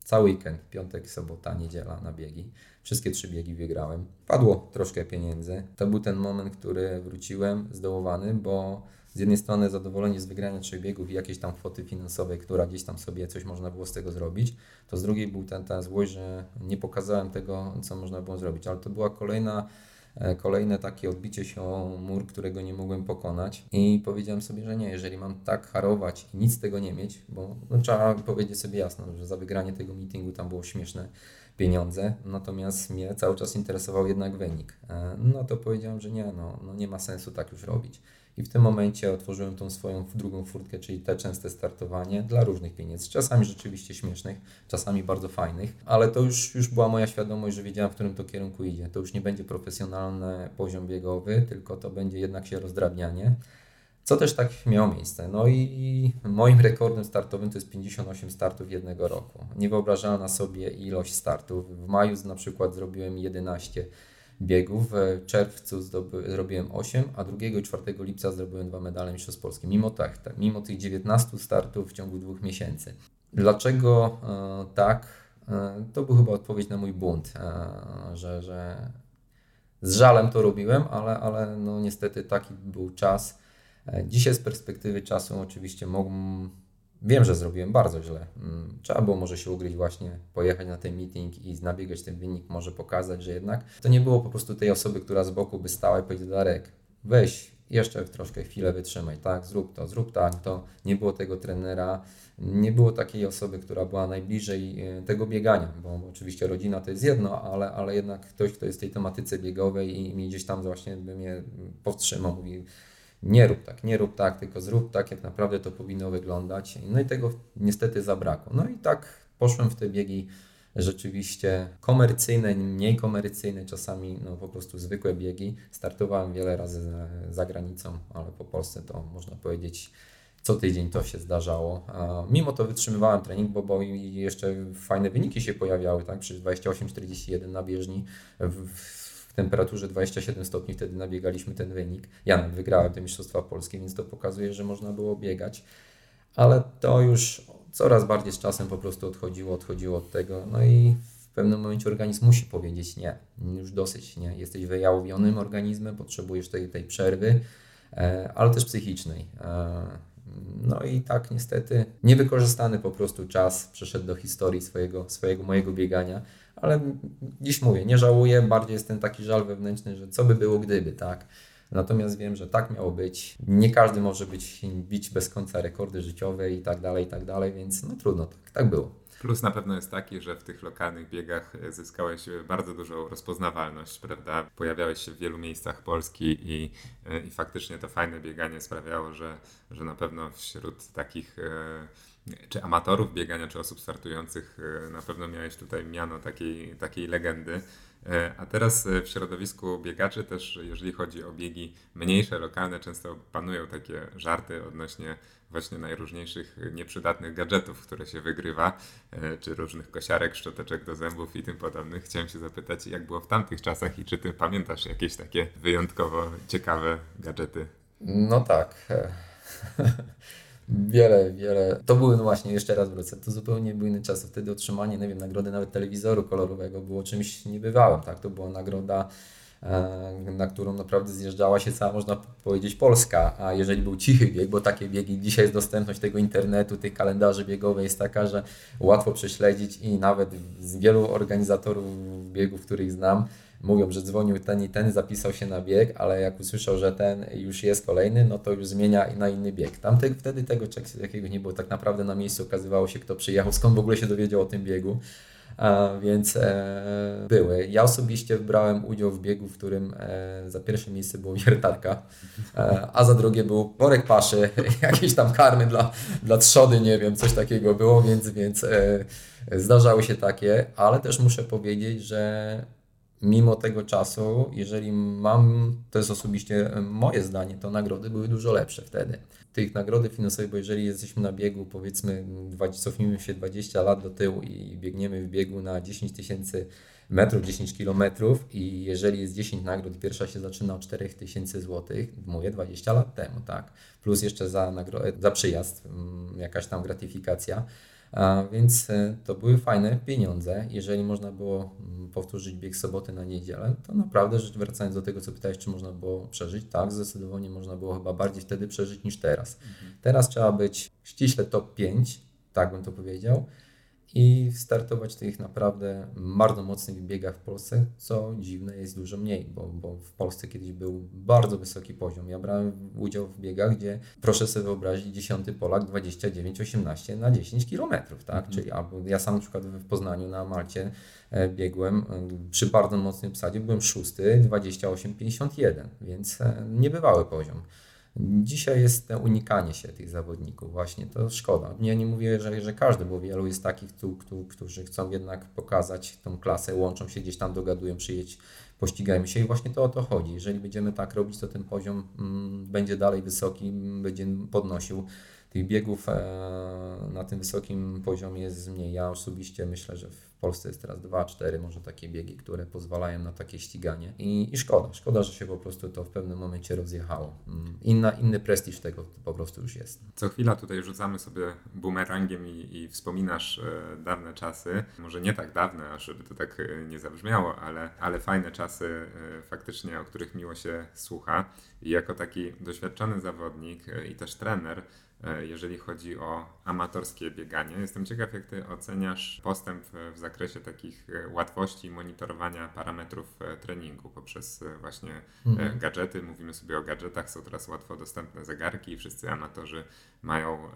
cały weekend, piątek, sobota, niedziela na biegi. Wszystkie trzy biegi wygrałem. Padło troszkę pieniędzy. To był ten moment, który wróciłem zdołowany, bo z jednej strony zadowolenie z wygrania trzech biegów i jakiejś tam kwoty finansowej, która gdzieś tam sobie coś można było z tego zrobić, to z drugiej był ten, ta złość, że nie pokazałem tego, co można było zrobić, ale to była kolejna e, kolejne takie odbicie się o mur, którego nie mogłem pokonać i powiedziałem sobie, że nie, jeżeli mam tak harować i nic z tego nie mieć, bo no, trzeba powiedzieć sobie jasno, że za wygranie tego meetingu tam było śmieszne pieniądze, natomiast mnie cały czas interesował jednak wynik. E, no to powiedziałem, że nie, no, no nie ma sensu tak już robić. I w tym momencie otworzyłem tą swoją drugą furtkę, czyli te częste startowanie dla różnych pieniędzy. Czasami rzeczywiście śmiesznych, czasami bardzo fajnych, ale to już, już była moja świadomość, że wiedziałem, w którym to kierunku idzie. To już nie będzie profesjonalny poziom biegowy, tylko to będzie jednak się rozdrabnianie. Co też tak miało miejsce. No i moim rekordem startowym to jest 58 startów jednego roku. Nie wyobrażałem na sobie ilość startów. W maju na przykład zrobiłem 11 biegów. W czerwcu zrobiłem 8, a 2 i 4 lipca zrobiłem dwa medale Mistrzostw Polski. Mimo, tak, tak, mimo tych 19 startów w ciągu dwóch miesięcy. Dlaczego e, tak? To był chyba odpowiedź na mój bunt, że, że z żalem to robiłem, ale, ale no niestety taki był czas. Dzisiaj z perspektywy czasu oczywiście mogłem Wiem, że zrobiłem bardzo źle. Mm, trzeba było może się ugryźć właśnie, pojechać na ten meeting i nabiegać ten wynik, może pokazać, że jednak to nie było po prostu tej osoby, która z boku by stała i powiedziała Darek, weź jeszcze troszkę chwilę wytrzymaj, tak, zrób to, zrób tak, to. Nie było tego trenera, nie było takiej osoby, która była najbliżej e, tego biegania, bo oczywiście rodzina to jest jedno, ale, ale jednak ktoś, kto jest w tej tematyce biegowej i mi gdzieś tam właśnie by mnie powstrzymał, mówi nie rób tak, nie rób tak, tylko zrób tak, jak naprawdę to powinno wyglądać. No i tego niestety zabrakło. No i tak poszłem w te biegi rzeczywiście komercyjne, mniej komercyjne, czasami no, po prostu zwykłe biegi. Startowałem wiele razy za, za granicą, ale po Polsce to można powiedzieć co tydzień to się zdarzało. A mimo to wytrzymywałem trening, bo, bo jeszcze fajne wyniki się pojawiały, tak? Przecież 28-41 na bieżni w, temperaturze 27 stopni wtedy nabiegaliśmy ten wynik. Ja wygrałem te Mistrzostwa Polskie, więc to pokazuje, że można było biegać. Ale to już coraz bardziej z czasem po prostu odchodziło, odchodziło od tego. No i w pewnym momencie organizm musi powiedzieć nie, już dosyć, nie. Jesteś wyjałowionym organizmem, potrzebujesz tej, tej przerwy, e, ale też psychicznej. E, no i tak niestety niewykorzystany po prostu czas przeszedł do historii swojego, swojego mojego biegania, ale dziś mówię, nie żałuję, bardziej jest ten taki żal wewnętrzny, że co by było gdyby, tak? Natomiast wiem, że tak miało być. Nie każdy może być, bić bez końca rekordy życiowe i tak dalej, i tak dalej, więc no trudno, tak, tak było. Plus na pewno jest taki, że w tych lokalnych biegach zyskałeś bardzo dużą rozpoznawalność, prawda? Pojawiałeś się w wielu miejscach Polski i, i faktycznie to fajne bieganie sprawiało, że, że na pewno wśród takich e, czy amatorów biegania, czy osób startujących e, na pewno miałeś tutaj miano takiej, takiej legendy. E, a teraz e, w środowisku biegaczy też, jeżeli chodzi o biegi mniejsze, lokalne, często panują takie żarty odnośnie właśnie najróżniejszych nieprzydatnych gadżetów, które się wygrywa, e, czy różnych kosiarek, szczoteczek do zębów i tym podobnych. Chciałem się zapytać, jak było w tamtych czasach i czy ty pamiętasz jakieś takie wyjątkowo ciekawe gadżety? No tak. Wiele, wiele. To były, no właśnie, jeszcze raz wrócę, to zupełnie były inne czasy. Wtedy otrzymanie, nie wiem, nagrody nawet telewizoru kolorowego było czymś niebywałym, tak? To była nagroda, e, na którą naprawdę zjeżdżała się cała, można powiedzieć, Polska. A jeżeli był cichy bieg, bo takie biegi, dzisiaj jest dostępność tego internetu, tych kalendarzy biegowych jest taka, że łatwo prześledzić i nawet z wielu organizatorów biegów, których znam, mówią, że dzwonił ten i ten, zapisał się na bieg, ale jak usłyszał, że ten już jest kolejny, no to już zmienia na inny bieg. Tam te, wtedy tego czegoś jakiego nie było. Tak naprawdę na miejscu okazywało się, kto przyjechał, skąd w ogóle się dowiedział o tym biegu. A, więc e, były. Ja osobiście brałem udział w biegu, w którym e, za pierwsze miejsce było wiertarka, e, a za drugie był worek paszy, jakieś tam karmy dla, dla trzody, nie wiem, coś takiego było, więc, więc e, zdarzały się takie, ale też muszę powiedzieć, że mimo tego czasu, jeżeli mam, to jest osobiście moje zdanie, to nagrody były dużo lepsze wtedy. Tych nagrody finansowe, bo jeżeli jesteśmy na biegu, powiedzmy, cofnijmy się 20 lat do tyłu i biegniemy w biegu na 10 tysięcy metrów, 10 kilometrów i jeżeli jest 10 nagród, pierwsza się zaczyna od 4 tysięcy złotych, mówię 20 lat temu, tak, plus jeszcze za, za przyjazd, mm, jakaś tam gratyfikacja, więc e, to były fajne pieniądze. Jeżeli można było mm, powtórzyć bieg soboty na niedzielę, to naprawdę, rzecz wracając do tego, co pytałeś, czy można było przeżyć, tak, zdecydowanie można było chyba bardziej wtedy przeżyć niż teraz. Mhm. Teraz trzeba być ściśle top 5, tak bym to powiedział, i startować w tych naprawdę bardzo mocnych biegach w Polsce, co dziwne jest dużo mniej, bo, bo w Polsce kiedyś był bardzo wysoki poziom. Ja brałem udział w biegach, gdzie proszę sobie wyobrazić 10 Polak 29-18 na 10 km, tak? Mhm. Czyli albo ja sam na przykład w Poznaniu na Malcie e, biegłem e, przy bardzo mocnym psadzie, byłem szósty 28-51, więc e, niebywały poziom. Dzisiaj jest unikanie się tych zawodników, właśnie to szkoda. Nie, nie mówię, że, że każdy, bo wielu jest takich, tu, tu, którzy chcą jednak pokazać tą klasę, łączą się gdzieś tam, dogadują, przyjedź, pościgajmy się i właśnie to o to chodzi. Jeżeli będziemy tak robić, to ten poziom mm, będzie dalej wysoki, będzie podnosił tych biegów e, na tym wysokim poziomie jest mniej. Ja osobiście myślę, że w Polsce jest teraz 2-4 może takie biegi, które pozwalają na takie ściganie I, i szkoda, szkoda, że się po prostu to w pewnym momencie rozjechało. Mm, inna, inny prestiż tego po prostu już jest. Co chwila tutaj rzucamy sobie bumerangiem i, i wspominasz e, dawne czasy, może nie tak dawne, aż żeby to tak e, nie zabrzmiało, ale, ale fajne czasy e, faktycznie, o których miło się słucha i jako taki doświadczony zawodnik e, i też trener, jeżeli chodzi o amatorskie bieganie. Jestem ciekaw, jak Ty oceniasz postęp w zakresie takich e, łatwości monitorowania parametrów e, treningu poprzez właśnie mhm. gadżety. Mówimy sobie o gadżetach, są teraz łatwo dostępne zegarki i wszyscy amatorzy mają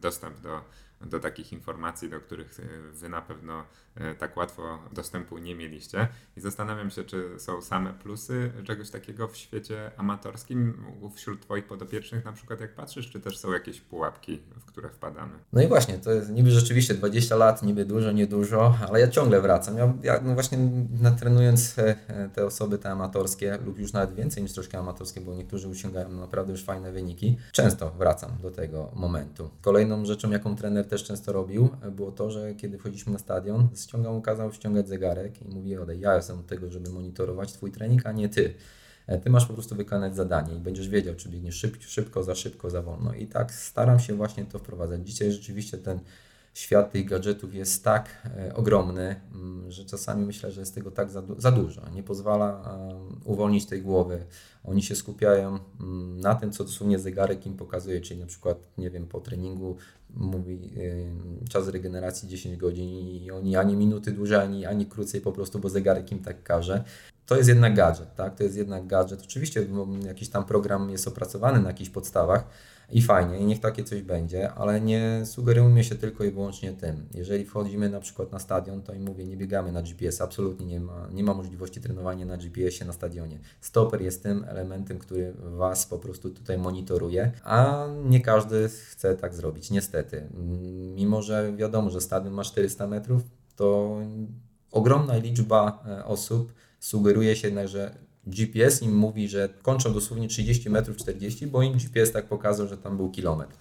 dostęp do do takich informacji, do których e, Wy na pewno e, tak łatwo dostępu nie mieliście. I zastanawiam się, czy są same plusy czegoś takiego w świecie amatorskim wśród Twoich podopiecznych, na przykład jak patrzysz, czy też są jakieś pułapki, w które wpadamy? No i właśnie, to jest niby rzeczywiście 20 lat, niby dużo, niedużo, ale ja ciągle wracam. Ja, ja no właśnie natrenując e, te osoby, te amatorskie, lub już nawet więcej niż troszkę amatorskie, bo niektórzy osiągają naprawdę już fajne wyniki, często wracam do tego momentu. Kolejną rzeczą, jaką trener też często robił, było to, że kiedy wchodziliśmy na stadion, ściągał, kazał ściągać zegarek i mówi, odej, ja jestem od tego, żeby monitorować Twój trening, a nie Ty. E, ty masz po prostu wykonać zadanie i będziesz wiedział, czy biegniesz szybko, szybko, za szybko, za wolno. I tak staram się właśnie to wprowadzać. Dzisiaj rzeczywiście ten świat tych gadżetów jest tak e, ogromny, mm, że czasami myślę, że jest tego tak za, za dużo. Nie pozwala uwolnić tej głowy. Oni się skupiają mm, na tym, co dosłownie zegarek im pokazuje, czyli na przykład, nie wiem, po treningu mówi czas regeneracji 10 godzin i oni ani minuty dłużej, ani, ani krócej po prostu, bo zegarek im tak każe. To jest jednak gadżet, tak? To jest jednak gadżet. Oczywiście jakiś tam program jest opracowany na jakichś podstawach, i fajnie, i niech takie coś będzie, ale nie sugerujmy się tylko i wyłącznie tym. Jeżeli wchodzimy na przykład na stadion, to im mówię, nie biegamy na GPS, absolutnie nie ma, nie ma możliwości trenowania na GPS-ie na stadionie. Stoper jest tym elementem, który Was po prostu tutaj monitoruje, a nie każdy chce tak zrobić, niestety. Mimo, że wiadomo, że stadion ma 400 metrów, to ogromna liczba e, osób sugeruje się jednak, że GPS im mówi, że kończą dosłownie 30 metrów 40, bo im GPS tak pokazał, że tam był kilometr.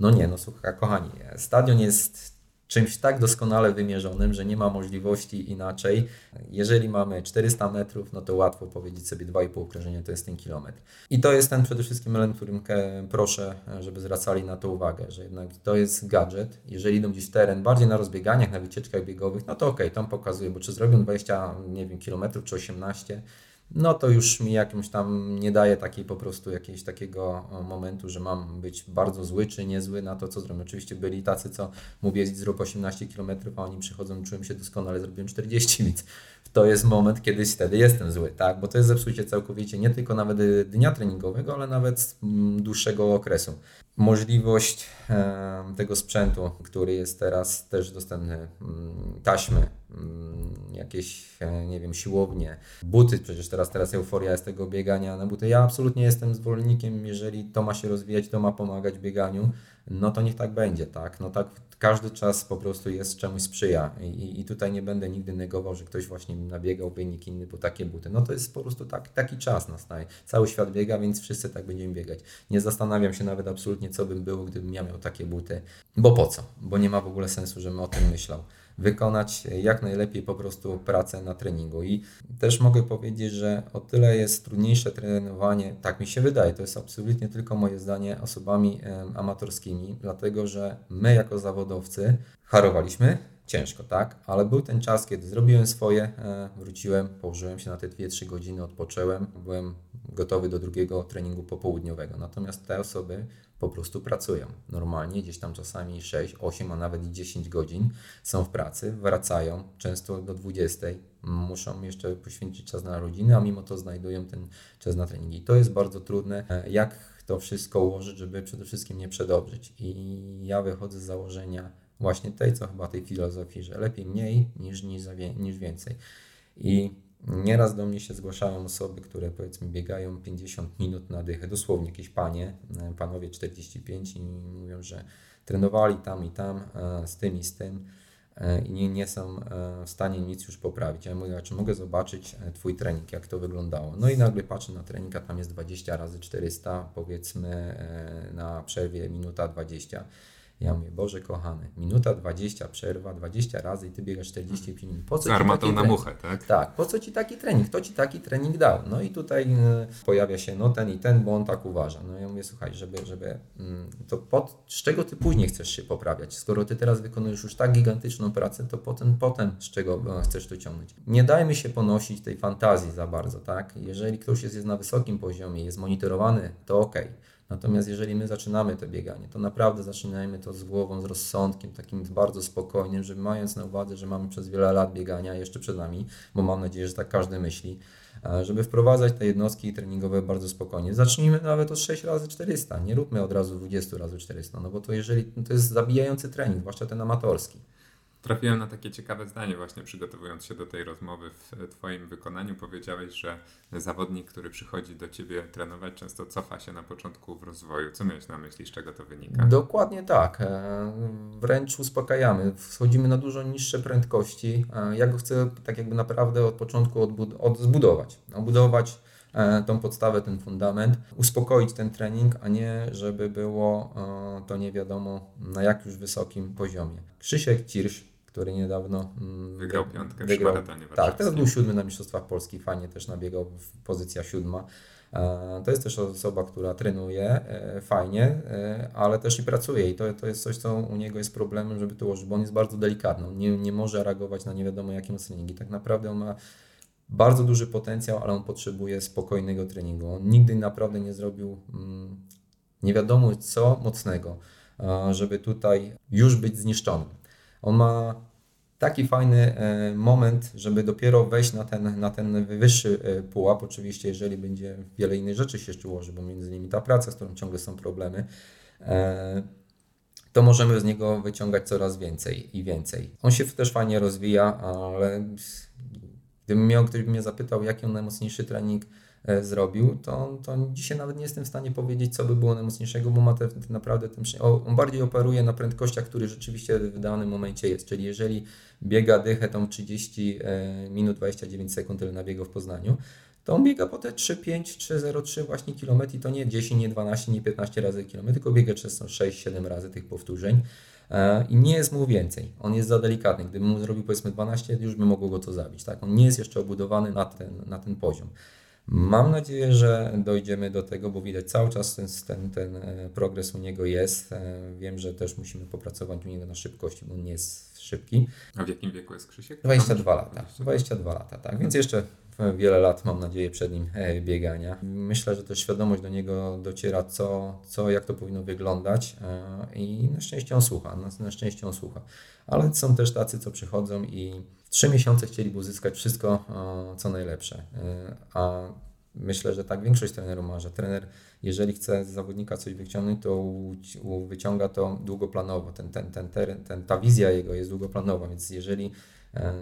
No nie, no słuchaj, kochani, stadion jest czymś tak doskonale wymierzonym, że nie ma możliwości inaczej. Jeżeli mamy 400 metrów, no to łatwo powiedzieć sobie 2,5 okrążenia to jest ten kilometr. I to jest ten przede wszystkim element, którym proszę, żeby zwracali na to uwagę, że jednak to jest gadżet. Jeżeli idą gdzieś w teren, bardziej na rozbieganiach, na wycieczkach biegowych, no to ok, tam pokazuje, bo czy zrobią 20, nie wiem, kilometrów, czy 18, no to już mi jakimś tam nie daje takiej po prostu jakiegoś takiego momentu, że mam być bardzo zły czy niezły na to, co zrobię. Oczywiście byli tacy, co mówię, zrób 18 km, a oni przychodzą, czułem się doskonale, zrobiłem 40, więc to jest moment, kiedy wtedy jestem zły, tak? Bo to jest zepsucie całkowicie nie tylko nawet dnia treningowego, ale nawet mm, dłuższego okresu. Możliwość tego sprzętu, który jest teraz też dostępny, mm, taśmy, mm, jakieś, e, nie wiem, siłownie, buty, przecież teraz, teraz euforia jest tego biegania na buty. Ja absolutnie jestem zwolennikiem, jeżeli to ma się rozwijać, to ma pomagać bieganiu, no to niech tak będzie, tak? No tak każdy czas po prostu jest czemuś sprzyja i, i tutaj nie będę nigdy negował, że ktoś właśnie nabiegał, by nikt inny po takie buty. No to jest po prostu tak, taki czas nastaje. Cały świat biega, więc wszyscy tak będziemy biegać. Nie zastanawiam się nawet absolutnie, co bym było, gdybym ja miał takie buty, bo po co? Bo nie ma w ogóle sensu, żebym o tym myślał wykonać jak najlepiej po prostu pracę na treningu. I też mogę powiedzieć, że o tyle jest trudniejsze trenowanie, tak mi się wydaje, to jest absolutnie tylko moje zdanie, osobami amatorskimi, dlatego że my jako zawodowcy harowaliśmy ciężko, tak? Ale był ten czas, kiedy zrobiłem swoje, e, wróciłem, położyłem się na te 2-3 godziny, odpocząłem, byłem gotowy do drugiego treningu popołudniowego. Natomiast te osoby po prostu pracują normalnie, gdzieś tam czasami 6, 8, a nawet i 10 godzin są w pracy, wracają często do 20, muszą jeszcze poświęcić czas na rodzinę, a mimo to znajdują ten czas na treningi. To jest bardzo trudne, e, jak to wszystko ułożyć, żeby przede wszystkim nie przedobrzyć. I ja wychodzę z założenia właśnie tej, co chyba tej filozofii, że lepiej mniej niż, niż, niż więcej. I Nieraz do mnie się zgłaszają osoby, które powiedzmy biegają 50 minut na dychę, dosłownie jakieś panie, e, panowie 45 i mówią, że trenowali tam i tam, e, z tym i z tym e, i nie, nie są w stanie nic już poprawić. Ja mówię, czy mogę zobaczyć Twój trening, jak to wyglądało. No i nagle patrzę na trening, a tam jest 20 razy 400, powiedzmy na przerwie minuta 20 Ja mówię, Boże kochany, minuta 20 przerwa, 20 razy i ty biegasz 45 minut. Po co armatą taki na muchę, tak? Tak, po co ci taki trening? Kto ci taki trening dał? No i tutaj y, pojawia się no ten i ten, bo on tak uważa. No ja mówię, słuchaj, żeby, żeby mm, to pod, z czego ty później chcesz się poprawiać? Skoro ty teraz wykonujesz już tak gigantyczną pracę, to potem, potem z czego e, chcesz to ciągnąć? Nie dajmy się ponosić tej fantazji za bardzo, tak? Jeżeli ktoś jest, jest na wysokim poziomie, jest monitorowany, to ok. Natomiast jeżeli my zaczynamy to bieganie, to naprawdę zaczynajmy to z głową, z rozsądkiem, takim bardzo spokojnym, żeby mając na uwadze, że mamy przez wiele lat biegania jeszcze przed nami, bo mam nadzieję, że tak każdy myśli, e, żeby wprowadzać te jednostki treningowe bardzo spokojnie. Zacznijmy nawet od 6 razy 400, nie róbmy od razu 20 razy 400, no bo to jeżeli to jest zabijający trening, zwłaszcza ten amatorski. Trafiłem na takie ciekawe zdanie właśnie przygotowując się do tej rozmowy w Twoim wykonaniu. Powiedziałeś, że zawodnik, który przychodzi do Ciebie trenować, często cofa się na początku w rozwoju. Co miałeś na myśli, z czego to wynika? Dokładnie tak. E, Wręcz uspokajamy. Wchodzimy na dużo niższe prędkości. E, Ja go chcę tak jakby naprawdę od początku odbud- od zbudować. Obudować e, tą podstawę, ten fundament, uspokoić ten trening, a nie żeby było to nie wiadomo na jak już wysokim poziomie. Krzysiek Cirsz, który niedawno mm, Wygrał wy- piątkę w wygrał- maratonie Tak, teraz był siódmy na Mistrzostwach Polski, fajnie też nabiegał, pozycja siódma. E, To jest też osoba, która trenuje e, fajnie, e, ale też i pracuje i to, to jest coś, co u niego jest problemem, żeby to ułożyć, bo on jest bardzo delikatny, on nie, nie może reagować na nie wiadomo jakie treningi. Tak naprawdę on ma bardzo duży potencjał, ale on potrzebuje spokojnego treningu. On nigdy naprawdę nie zrobił mm, nie wiadomo co mocnego, żeby tutaj już być zniszczonym. On ma taki fajny e, moment, żeby dopiero wejść na ten, na ten wyższy e, pułap. Oczywiście, jeżeli będzie wiele innych rzeczy się jeszcze ułoży, bo między innymi ta praca, z którą ciągle są problemy, e, to możemy z niego wyciągać coraz więcej i więcej. On się też fajnie rozwija, ale gdybym miał, ktoś mnie zapytał, jaki on najmocniejszy trening zrobił, to, to dzisiaj nawet nie jestem w stanie powiedzieć, co by było najmocniejszego, bo ma te, te naprawdę ten, on bardziej operuje na prędkościach, który rzeczywiście w danym momencie jest. Czyli jeżeli biega dychę tą 30 e, minut 29 sekund, tyle nabiegał w Poznaniu, to on biega po te 3,5, 3,03 właśnie kilometr i to nie 10, nie 12, nie 15 razy kilometr, tylko biega często 6-7 razy tych powtórzeń. E, I nie jest mu więcej. On jest za delikatny. Gdybym mu zrobił powiedzmy 12, już by mogło go to zabić. Tak? On nie jest jeszcze obudowany na ten, na ten poziom. Mam nadzieję, że dojdziemy do tego, bo widać cały czas ten, ten, ten e, progres u niego jest. E, Wiem, że też musimy popracować u niego na szybkości, bo on nie jest szybki. A w jakim wieku jest Krzysiek? 22 lata. 22 lata, tak. Więc jeszcze wiele lat mam nadzieję przed nim e, biegania. Myślę, że też świadomość do niego dociera, co, co jak to powinno wyglądać e, i na szczęście on słucha. Na, na szczęście on słucha. Ale są też tacy, co przychodzą i 3 miesiące chcieliby uzyskać wszystko, e, co najlepsze. A myślę, że tak większość trenerów ma, że trener, jeżeli chce z zawodnika coś wyciągnąć, to u, wyciąga to długoplanowo. Ten, ten, ten, ten, ta wizja jego jest długoplanowa, więc jeżeli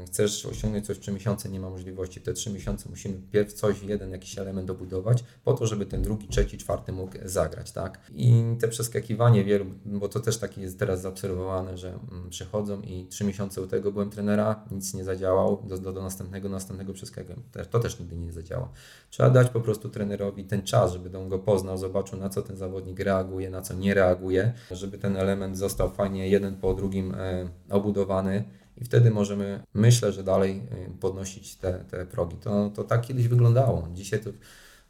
chcesz osiągnąć coś w 3 miesiące, nie ma możliwości. Te 3 miesiące musimy pierw coś, jeden jakiś element dobudować, po to, żeby ten drugi, trzeci, czwarty mógł zagrać, tak? I te przeskakiwanie wielu, bo to też takie jest teraz zaobserwowane, że mm, przychodzą i 3 miesiące u tego byłem trenera, nic nie zadziałał, do, do, do następnego, następnego przeskakuję. Te- To też nigdy nie zadziała. Trzeba dać po prostu trenerowi ten czas, żeby on go poznał, zobaczył na co ten zawodnik reaguje, na co nie reaguje, żeby ten element został fajnie jeden po drugim e, obudowany i wtedy możemy, myślę, że dalej e, podnosić te, te progi. To, to tak kiedyś wyglądało. Dzisiaj to,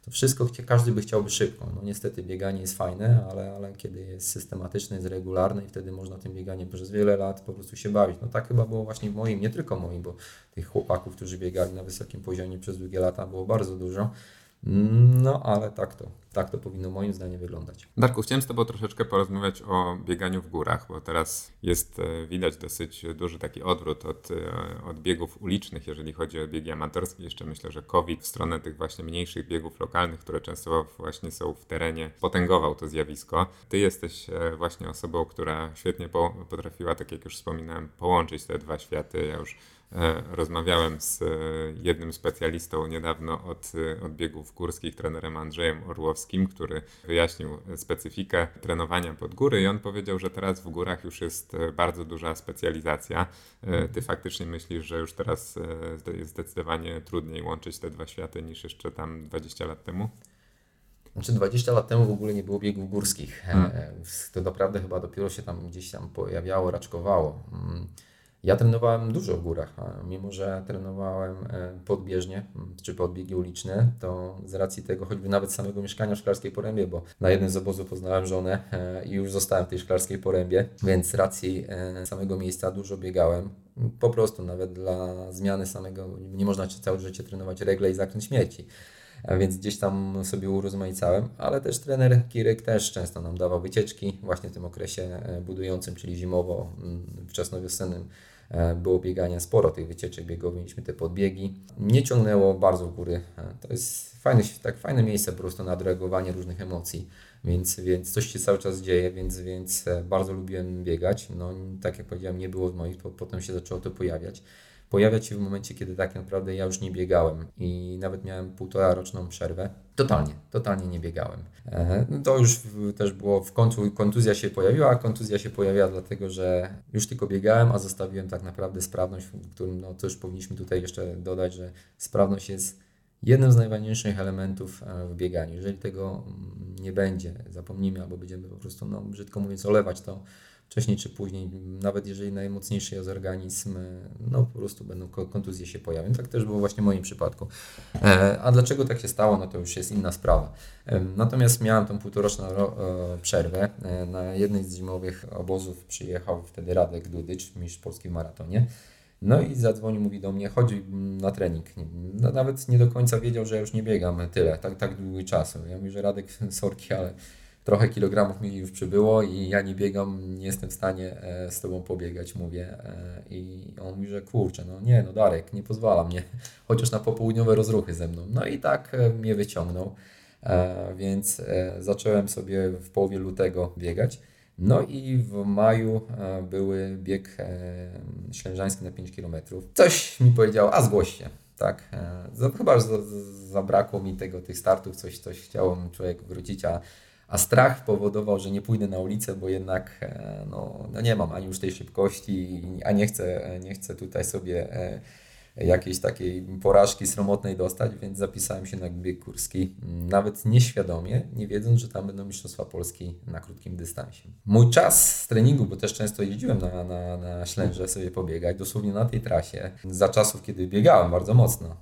to wszystko każdy by chciałby szybko. No niestety bieganie jest fajne, ale, ale kiedy jest systematyczne, jest regularne i wtedy można tym bieganiem przez wiele lat po prostu się bawić. No tak chyba było właśnie w moim, nie tylko moim, bo tych chłopaków, którzy biegali na wysokim poziomie przez długie lata było bardzo dużo. No ale tak to, tak to powinno moim zdaniem wyglądać. Darku, chciałem z Tobą troszeczkę porozmawiać o bieganiu w górach, bo teraz jest e, widać dosyć duży taki odwrót od, e, od biegów ulicznych, jeżeli chodzi o biegi amatorskie. Jeszcze myślę, że COVID w stronę tych właśnie mniejszych biegów lokalnych, które często właśnie są w terenie, potęgował to zjawisko. Ty jesteś e, właśnie osobą, która świetnie po, potrafiła, tak jak już wspominałem, połączyć te dwa światy. Ja już Rozmawiałem z e, jednym specjalistą niedawno od, e, od biegów górskich, trenerem Andrzejem Orłowskim, który wyjaśnił specyfikę trenowania pod góry i on powiedział, że teraz w górach już jest e, bardzo duża specjalizacja. E, Ty faktycznie myślisz, że już teraz e, jest zdecydowanie trudniej łączyć te dwa światy niż jeszcze tam 20 lat temu? Znaczy 20 lat temu w ogóle nie było biegów górskich. Hmm. To naprawdę chyba dopiero się tam gdzieś tam pojawiało, raczkowało. Ja trenowałem dużo w górach, mimo że trenowałem e, podbieżnie mm, czy podbiegi uliczne, to z racji tego choćby nawet samego mieszkania w Szklarskiej Porębie, bo na jednym z obozów poznałem żonę e, i już zostałem w tej Szklarskiej Porębie, więc z racji e, samego miejsca dużo biegałem. Po prostu nawet dla zmiany samego, nie można całe życie trenować regle i zakręt śmierci więc gdzieś tam sobie urozmaicałem, ale też trener Kirek też często nam dawał wycieczki właśnie w tym okresie budującym, czyli zimowo, mm, wczesnowiosennym było biegania sporo tych wycieczek biegowych, mieliśmy te podbiegi. Nie ciągnęło bardzo w góry. E, to jest fajne, tak fajne miejsce po prostu na odreagowanie różnych emocji, więc, więc coś się cały czas dzieje, więc, więc e, bardzo lubiłem biegać. No, tak jak powiedziałem, nie było w moich, potem się zaczęło to pojawiać pojawiać się w momencie, kiedy tak naprawdę ja już nie biegałem i nawet miałem półtora roczną przerwę. Totalnie, totalnie nie biegałem. E, to już też było w końcu, kontuzja się pojawiła, a kontuzja się pojawiła dlatego, że już tylko biegałem, a zostawiłem tak naprawdę sprawność, w którym, no już powinniśmy tutaj jeszcze dodać, że sprawność jest jednym z najważniejszych elementów e, w bieganiu. Jeżeli tego mm, nie będzie, zapomnimy albo będziemy po prostu, no brzydko mówiąc, olewać to, wcześniej czy później, nawet jeżeli najmocniejszy jest organizm, no po prostu będą kontuzje się pojawią. Tak też było właśnie w moim przypadku. E, a dlaczego tak się stało, no to już jest inna sprawa. E, natomiast miałem tą półtoroczną e, przerwę. Na jednej z zimowych obozów przyjechał wtedy Radek Dudycz, mistrz polski w maratonie. No i zadzwonił, mówi do mnie, chodź na trening. No, nawet nie do końca wiedział, że ja już nie biegam tyle, tak, tak długi czas. Ja mówię, że Radek, sorki, ale trochę kilogramów mi już przybyło i ja nie biegam, nie jestem w stanie e, z Tobą pobiegać, mówię. E, I on mówi, że kurczę, no nie, no Darek, nie pozwala mnie, chociaż na popołudniowe rozruchy ze mną. No i tak e, mnie wyciągnął, więc zacząłem sobie w połowie lutego biegać. No i w maju były bieg ślężański na 5 km. Coś mi powiedział, a zgłoś się. Tak, chyba zabrakło mi tego, tych startów, coś, coś chciałem człowiek wrócić, a a strach powodował, że nie pójdę na ulicę, bo jednak e, no, no nie mam ani już tej szybkości, a nie chcę, nie chcę tutaj sobie e, jakiejś takiej porażki sromotnej dostać, więc zapisałem się na bieg górski, nawet nieświadomie, nie wiedząc, że tam będą Mistrzostwa Polski na krótkim dystansie. Mój czas z treningu, bo też często jeździłem na, na, na Ślęże sobie pobiegać, dosłownie na tej trasie, za czasów, kiedy biegałem bardzo mocno.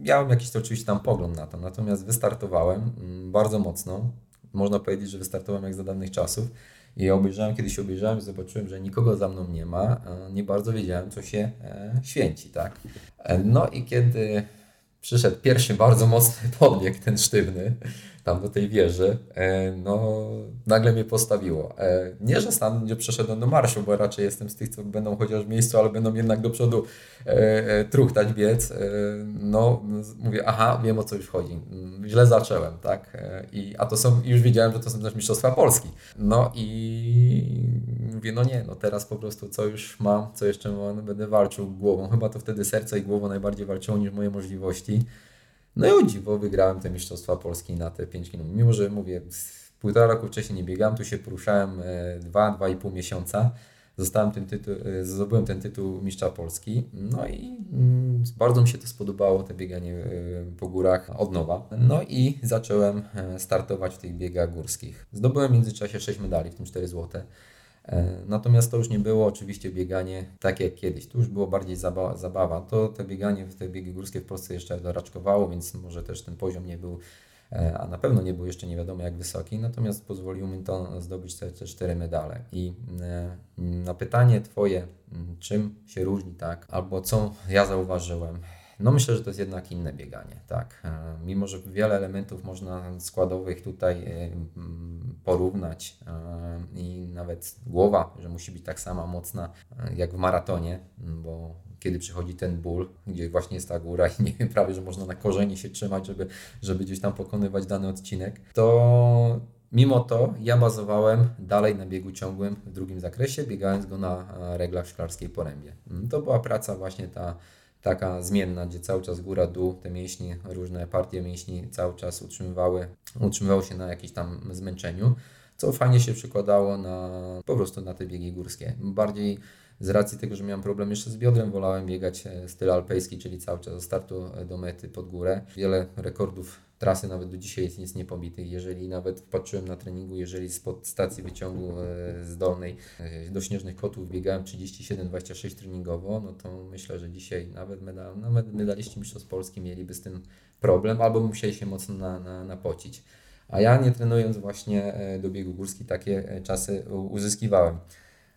Miałem jakiś to oczywiście tam pogląd na to, natomiast wystartowałem bardzo mocno, można powiedzieć, że wystartowałem jak za dawnych czasów. I obejrzałem, kiedyś obejrzałem, zobaczyłem, że nikogo za mną nie ma. Nie bardzo wiedziałem, co się e, święci, tak. E, no i kiedy przyszedł pierwszy bardzo mocny podbieg, ten sztywny, tam do tej wieży, e, no nagle mnie postawiło. E, nie, że sam nie przeszedłem do marszu, bo raczej jestem z tych, co będą chociaż w miejscu, ale będą jednak do przodu e, truchtać, biec. No mówię, aha, wiem o co już chodzi. Mm, źle zacząłem, tak? I, a to są, już widziałem, że to są też Mistrzostwa Polski. No i mówię, no nie, no teraz po prostu co już mam, co jeszcze mam, będę walczył głową. Chyba to wtedy serce i głowa najbardziej walczyło niż moje możliwości. No i o dziwo wygrałem te Mistrzostwa Polski na te 5 km. Mimo, że mówię, półtora roku wcześniej nie biegałem, tu się poruszałem 2-2,5 e, miesiąca. Zostałem ten tytuł, e, zdobyłem ten tytuł mistrza Polski. No i mm, bardzo mi się to spodobało, te bieganie e, po górach od nowa. No i zacząłem startować w tych biegach górskich. Zdobyłem w międzyczasie 6 medali, w tym 4 złote. E, natomiast to już nie było oczywiście bieganie tak jak kiedyś. Tu już było bardziej zabawa. zabawa. To te bieganie, te biegi górskie w Polsce jeszcze doraczkowało, więc może też ten poziom nie był, e, a na pewno nie był jeszcze nie wiadomo jak wysoki. Natomiast pozwoliło mi to zdobyć te, te cztery medale. I e, na pytanie Twoje, czym się różni, tak, albo co ja zauważyłem, no myślę, że to jest jednak inne bieganie, tak. E, mimo, że wiele elementów można składowych tutaj e, porównać e, i nawet głowa, że musi być tak sama mocna jak w maratonie, bo kiedy przychodzi ten ból, gdzie właśnie jest ta góra i nie wiem, prawie, że można na korzeni się trzymać, żeby, żeby gdzieś tam pokonywać dany odcinek, to Mimo to ja bazowałem dalej na biegu ciągłym w drugim zakresie, biegając go na reglach szklarskiej porębie. To była praca właśnie ta taka zmienna, gdzie cały czas góra, dół, te mięśnie, różne partie mięśni cały czas utrzymywały, utrzymywały się na jakimś tam zmęczeniu, co fajnie się przykładało na po prostu na te biegi górskie. Bardziej z racji tego, że miałem problem jeszcze z biodrem, wolałem biegać e, styl alpejski, czyli cały czas od startu do mety pod górę. Wiele rekordów trasy nawet do dzisiaj jest nic niepobity. Jeżeli nawet patrzyłem na treningu, jeżeli spod stacji wyciągu e, z dolnej e, do Śnieżnych Kotów biegałem 37-26 treningowo, no to myślę, że dzisiaj nawet, medal, nawet medaliści mistrzostw Polski mieliby z tym problem albo musieli się mocno na, na, napocić. A ja nie trenując właśnie do biegu górski takie czasy uzyskiwałem.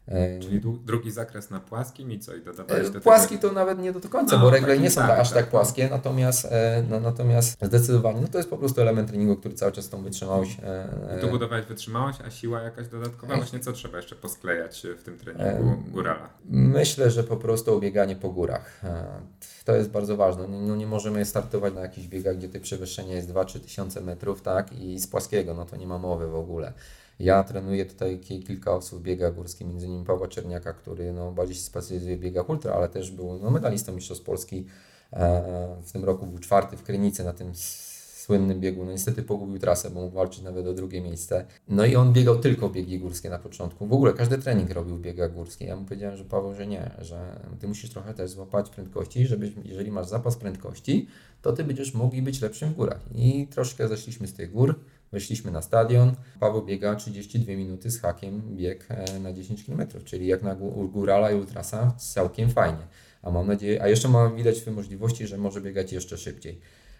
E, Czyli drugi zakres na płaskim i co? I dodawałeś do Płaski tego... to nawet nie do końca, no, bo regle nie są tak, aż tak, tak płaskie, natomiast, e, no, natomiast zdecydowanie no to jest po prostu element treningu, który cały czas tą wytrzymałość. E, I tu budowałeś wytrzymałość, a siła jakaś dodatkowa? Właśnie co trzeba jeszcze posklejać w tym treningu górala? Myślę, że po prostu bieganie po górach. To jest bardzo ważne. No, nie możemy startować na jakichś biegach, gdzie te przewyższenie jest 2-3 tysiące metrów, tak? I z płaskiego, no to nie ma mowy w ogóle. Ja trenuję tutaj kilka osób w biegach górskich, między innymi Pawła Czerniaka, który no, bardziej się specjalizuje w biegach ultra, ale też był no, medalistą Mistrzostw Polski. E, w tym roku był czwarty w Krynicy na tym słynnym biegu. No niestety pogubił trasę, bo mógł walczyć nawet o drugie miejsce. No i on biegał tylko biegi górskie na początku. W ogóle każdy trening robił w górskich. Ja mu powiedziałem, że Paweł, że nie, że ty musisz trochę też złapać prędkości, żebyś, jeżeli masz zapas prędkości, to ty będziesz mógł być lepszym w górach. I troszkę zeszliśmy z tych gór. Weszliśmy na stadion. Paweł biega 32 minuty z hakiem bieg e, na 10 km, czyli jak na górala i ultrasa całkiem fajnie. A mam nadzieję, a jeszcze mam widać możliwości, że może biegać jeszcze szybciej.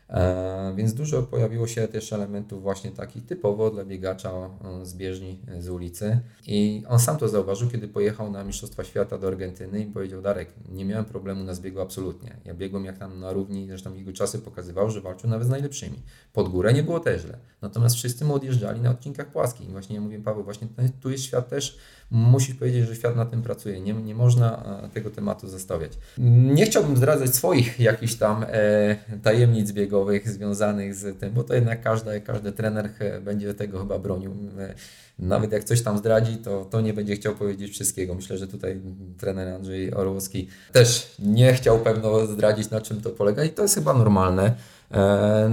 E, więc dużo pojawiło się też elementów właśnie takich typowo dla biegacza e, z bieżni, e, z ulicy. I on sam to zauważył, kiedy pojechał na Mistrzostwa Świata do Argentyny i powiedział: Darek, nie miałem problemu na zbiegu absolutnie. Ja biegłem jak tam na równi, zresztą jego czasy pokazywał, że walczył nawet z najlepszymi. Pod górę nie było też źle. Natomiast wszyscy mu odjeżdżali na odcinkach płaskich. I właśnie ja mówię, Paweł, właśnie tu jest świat też musisz powiedzieć, że świat na tym pracuje. Nie, nie można tego tematu zostawiać. Nie chciałbym zdradzać swoich jakichś tam e, tajemnic biegowych związanych z tym, bo to jednak każdy, każdy trener będzie tego chyba bronił. E, nawet jak coś tam zdradzi, to, to nie będzie chciał powiedzieć wszystkiego. Myślę, że tutaj trener Andrzej Orłowski też nie chciał pewno zdradzić, na czym to polega i to jest chyba normalne. E,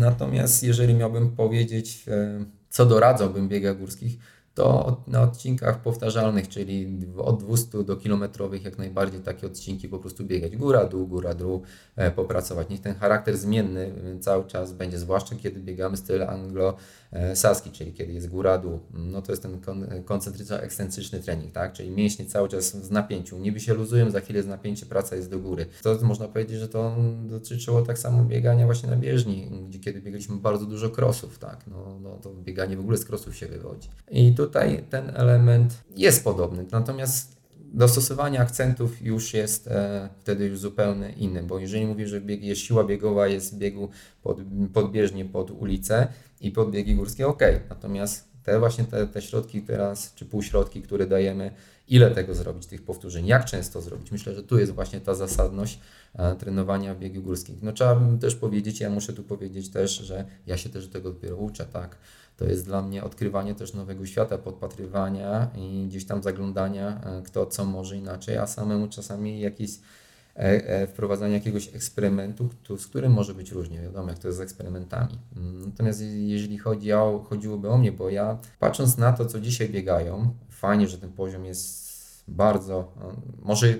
natomiast jeżeli miałbym powiedzieć, e, co doradzałbym biegach górskich, to na odcinkach powtarzalnych, czyli od 200 do kilometrowych, jak najbardziej takie odcinki po prostu biegać góra, dół, góra, dół, e, popracować. Niech ten charakter zmienny cały czas będzie, zwłaszcza kiedy biegamy styl anglo saski, czyli kiedy jest góra, dół, no to jest ten koncentryczno-ekscentryczny trening, tak? Czyli mięśnie cały czas w napięciu, niby się luzują, za chwilę z napięcie, praca jest do góry. To można powiedzieć, że to dotyczyło tak samo biegania właśnie na bieżni, gdzie kiedy biegaliśmy bardzo dużo krosów, tak? No, no to bieganie w ogóle z krosów się wywodzi. I tutaj ten element jest podobny, natomiast dostosowanie akcentów już jest e, wtedy już zupełnie inny, bo jeżeli mówię, że bieg siła biegowa, jest biegu pod, podbieżnie pod ulicę i pod biegi górskie, ok. Natomiast te właśnie te, te środki teraz, czy półśrodki, które dajemy, ile tego zrobić, tych powtórzeń, jak często zrobić. Myślę, że tu jest właśnie ta zasadność e, trenowania biegów górskich. No trzeba też powiedzieć, ja muszę tu powiedzieć też, że ja się też tego dopiero uczę, tak to jest dla mnie odkrywanie też nowego świata, podpatrywania i gdzieś tam zaglądania, e, kto co może inaczej, a samemu czasami jakieś e, e, wprowadzanie jakiegoś eksperymentu, z którym może być różnie, wiadomo jak to jest z eksperymentami. Mm, natomiast jeżeli chodzi o, chodziłoby o mnie, bo ja patrząc na to, co dzisiaj biegają, fajnie, że ten poziom jest bardzo, może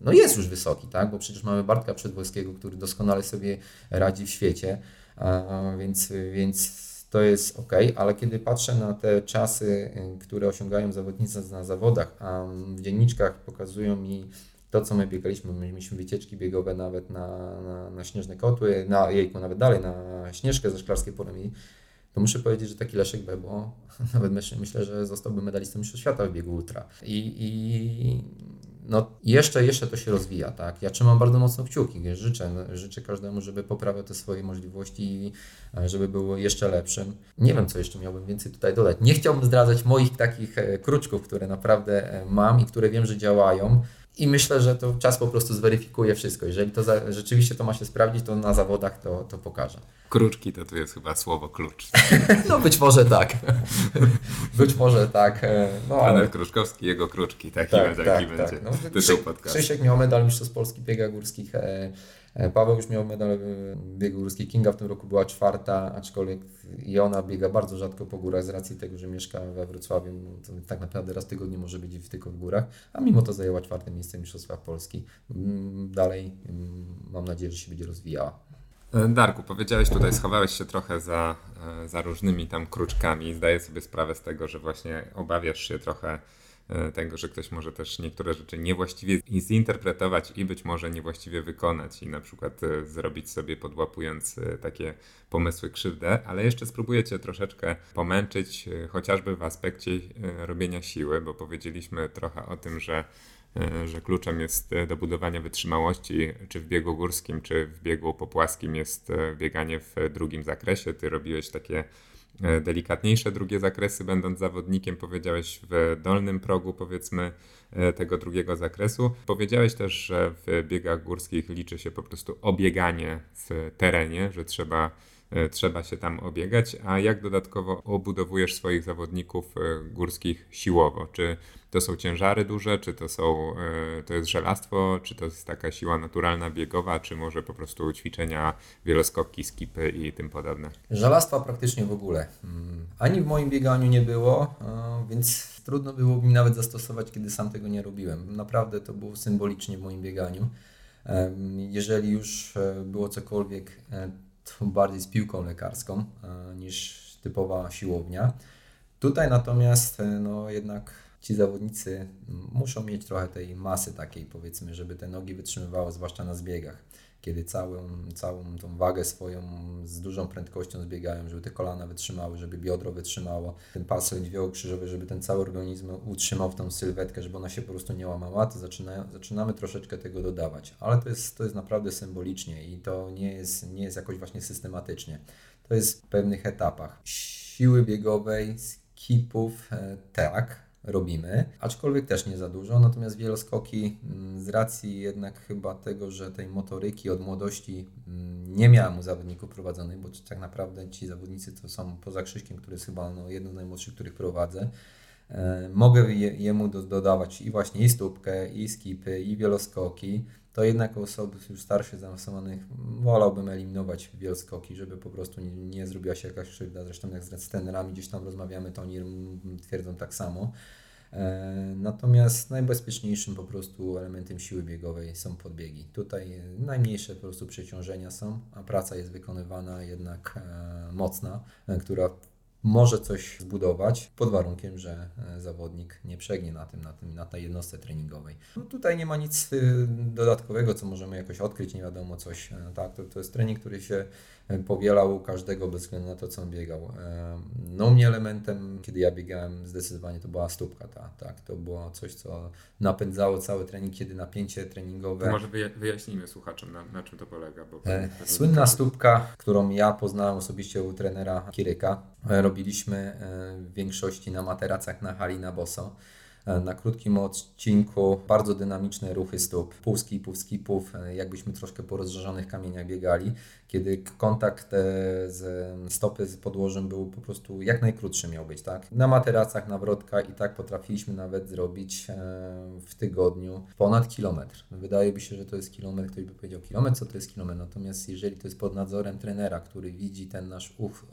no jest już wysoki, tak? bo przecież mamy Bartka Przedwojskiego, który doskonale sobie radzi w świecie, więc, więc to jest ok, ale kiedy patrzę na te czasy, y, które osiągają zawodnicy na zawodach, a w dzienniczkach pokazują mi to, co my biegaliśmy, my mieliśmy wycieczki biegowe nawet na, na, na śnieżne kotły, na jejku, nawet dalej, na śnieżkę ze szklarskiej Poremi, to muszę powiedzieć, że taki Leszek Bebo, nawet myślę, myślę że zostałby medalistą Mistrzostw Świata w biegu ultra. I, i no jeszcze, jeszcze to się rozwija, tak. Ja trzymam bardzo mocno kciuki, życzę, życzę każdemu, żeby poprawiał te swoje możliwości i e, żeby było jeszcze lepszym. Nie wiem, co jeszcze miałbym więcej tutaj dodać. Nie chciałbym zdradzać moich takich e, kruczków, które naprawdę e, mam i które wiem, że działają. I myślę, że to czas po prostu zweryfikuje wszystko. Jeżeli to za, rzeczywiście to ma się sprawdzić, to na zawodach to, to pokaże. Kruczki to tu jest chyba słowo klucz. no być może tak. być może tak. E, no, ale... Kruczkowski, jego kruczki, taki, tak, taki tak, będzie tak. No. Krzysiek miał medal Mistrzostw Polski biega górskich. E, e, Paweł już miał medal biegu górskich. Kinga w tym roku była czwarta, aczkolwiek i ona biega bardzo rzadko po górach z racji tego, że mieszka we Wrocławiu. No, to tak naprawdę raz w tygodniu może być tylko w górach, a mimo to zajęła czwarte miejsce w Mistrzostwach Polski. Mm, dalej mm, mam nadzieję, że się będzie rozwijała. E, Darku, powiedziałeś tutaj, schowałeś się trochę za, e, za różnymi tam kruczkami. Zdaję sobie sprawę z tego, że właśnie obawiasz się trochę e, tego, że ktoś może też niektóre rzeczy niewłaściwie zinterpretować i być może niewłaściwie wykonać i na przykład zrobić sobie podłapując takie pomysły krzywdę, ale jeszcze spróbuję Cię troszeczkę pomęczyć, chociażby w aspekcie robienia siły, bo powiedzieliśmy trochę o tym, że E, że kluczem jest e, do budowania wytrzymałości, czy w biegu górskim, czy w biegu popłaskim jest e, bieganie w drugim zakresie. Ty robiłeś takie delikatniejsze drugie zakresy, będąc zawodnikiem, powiedziałeś w dolnym progu, powiedzmy, tego drugiego zakresu. Powiedziałeś też, że w biegach górskich liczy się po prostu obieganie w terenie, że trzeba trzeba się tam obiegać, a jak dodatkowo obudowujesz swoich zawodników górskich siłowo? Czy to są ciężary duże, czy to są, e, to jest żelastwo, czy to jest taka siła naturalna, biegowa, czy może po prostu ćwiczenia, wieloskokki, skipy i tym podobne. Żelastwa praktycznie w ogóle. Mm, ani w moim bieganiu nie było, e, więc trudno byłoby mi nawet zastosować, kiedy sam tego nie robiłem. Naprawdę to było symbolicznie w moim bieganiu. Jeżeli już e, było cokolwiek, bardziej z piłką lekarską niż typowa siłownia. Tutaj natomiast no jednak ci zawodnicy muszą mieć trochę tej masy takiej, powiedzmy, żeby te nogi wytrzymywały, zwłaszcza na zbiegach, kiedy całą, całą tą wagę swoją z dużą prędkością zbiegają, żeby te kolana wytrzymały, żeby biodro wytrzymało, ten pas lędźwioły krzyżowy, żeby ten cały organizm utrzymał tą sylwetkę, żeby ona się po prostu nie łamała, to zaczyna, zaczynamy troszeczkę tego dodawać. Ale to jest, to jest naprawdę symbolicznie i to nie jest, nie jest jakoś właśnie systematycznie. To jest w pewnych etapach. Siły biegowej, skipów, e, tak, robimy, aczkolwiek też nie za dużo. Natomiast wieloskoki mm, z racji jednak chyba tego, że tej motoryki od młodości mm, nie miałem u zawodników prowadzonych, bo tak naprawdę ci zawodnicy to są poza Krzyśkiem, który jest chyba no, jeden z najmłodszych, których prowadzę. E, mogę je, jemu do, dodawać i właśnie i stópkę, i skipy, i wieloskoki. To jednak osoby już starsze, zaawansowanych wolałbym eliminować wieloskoki, żeby po prostu nie, nie zrobiła się jakaś krzywda. Zresztą jak z trenerami gdzieś tam rozmawiamy, to oni twierdzą tak samo. E, natomiast najbezpieczniejszym po prostu elementem siły biegowej są podbiegi. Tutaj najmniejsze po prostu przeciążenia są, a praca jest wykonywana jednak e, mocna, e, która może coś zbudować pod warunkiem, że zawodnik nie przegnie na tym, na, tym, na tej jednostce treningowej. No tutaj nie ma nic dodatkowego, co możemy jakoś odkryć, nie wiadomo coś. Tak, to, to jest trening, który się powielał każdego bez względu na to, co on biegał. No mnie elementem, kiedy ja biegałem, zdecydowanie to była stópka. Ta, tak, to było coś, co napędzało cały trening, kiedy napięcie treningowe... To może wyjaśnijmy słuchaczom, na, na czym to polega. Bo e, Słynna stópka, którą ja poznałem osobiście u trenera Kiryka, e, robiliśmy e, w większości na materacach na hali na boso. E, na krótkim odcinku bardzo dynamiczne ruchy stóp, pół skipów, skipów, e, jakbyśmy troszkę po rozżarzonych kamieniach biegali, kiedy kontakt e, z stopy z podłożem był po prostu jak najkrótszy miał być, tak? Na materacach, na wrotka i tak potrafiliśmy nawet zrobić w tygodniu ponad kilometr. Wydaje mi się, że to jest kilometr, ktoś by powiedział kilometr, co to jest kilometr, natomiast jeżeli to jest pod nadzorem trenera, który widzi ten nasz uf,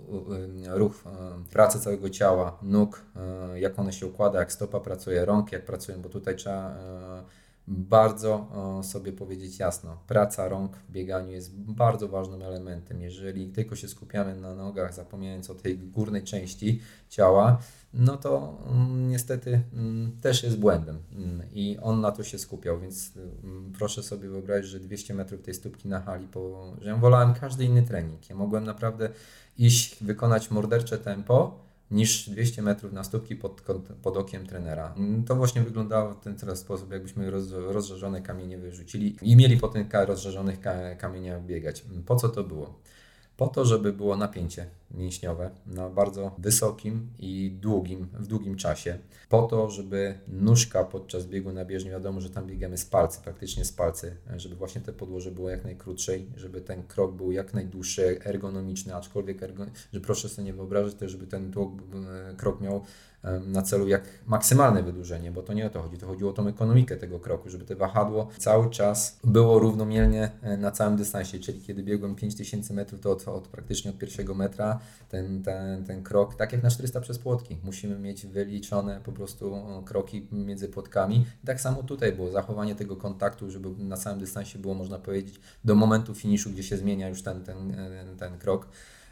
ruch, pracę całego ciała, nóg, jak one się układa, jak stopa pracuje, rąk, jak pracują, bo tutaj trzeba e, bardzo sobie powiedzieć jasno, praca rąk w bieganiu jest bardzo ważnym elementem. Jeżeli tylko się skupiamy na nogach, zapominając o tej górnej części ciała, no to mm, niestety mm, też jest błędem mm, i on na to się skupiał, więc proszę sobie wyobrazić, że 200 metrów tej stópki na hali, po, że ja wolałem każdy inny trening. Ja mogłem naprawdę iść, wykonać mordercze tempo, niż 200 metrów na stópki pod, pod okiem trenera. To właśnie wyglądało w ten teraz sposób, jakbyśmy roz, rozżarzone kamienie wyrzucili i mieli po tych rozżarzonych kamieniach biegać. Po co to było? Po to, żeby było napięcie mięśniowe na bardzo wysokim i długim, w długim czasie, po to, żeby nóżka podczas biegu na bieżni, wiadomo, że tam biegamy z palcy, praktycznie z palcy, żeby właśnie te podłoże było jak najkrótsze, żeby ten krok był jak najdłuższy, ergonomiczny, aczkolwiek, że proszę sobie nie wyobrazić też, żeby ten krok miał na celu jak maksymalne wydłużenie, bo to nie o to chodzi, to chodziło o tą ekonomikę tego kroku, żeby to wahadło cały czas było równomiernie e, na całym dystansie, czyli kiedy biegłem 5000 metrów, to od, od praktycznie od pierwszego metra ten, ten, ten krok, tak jak na 400 przez płotki. Musimy mieć wyliczone po prostu kroki między płotkami. Tak samo tutaj było zachowanie tego kontaktu, żeby na samym dystansie było, można powiedzieć, do momentu finiszu, gdzie się zmienia już ten, ten, ten krok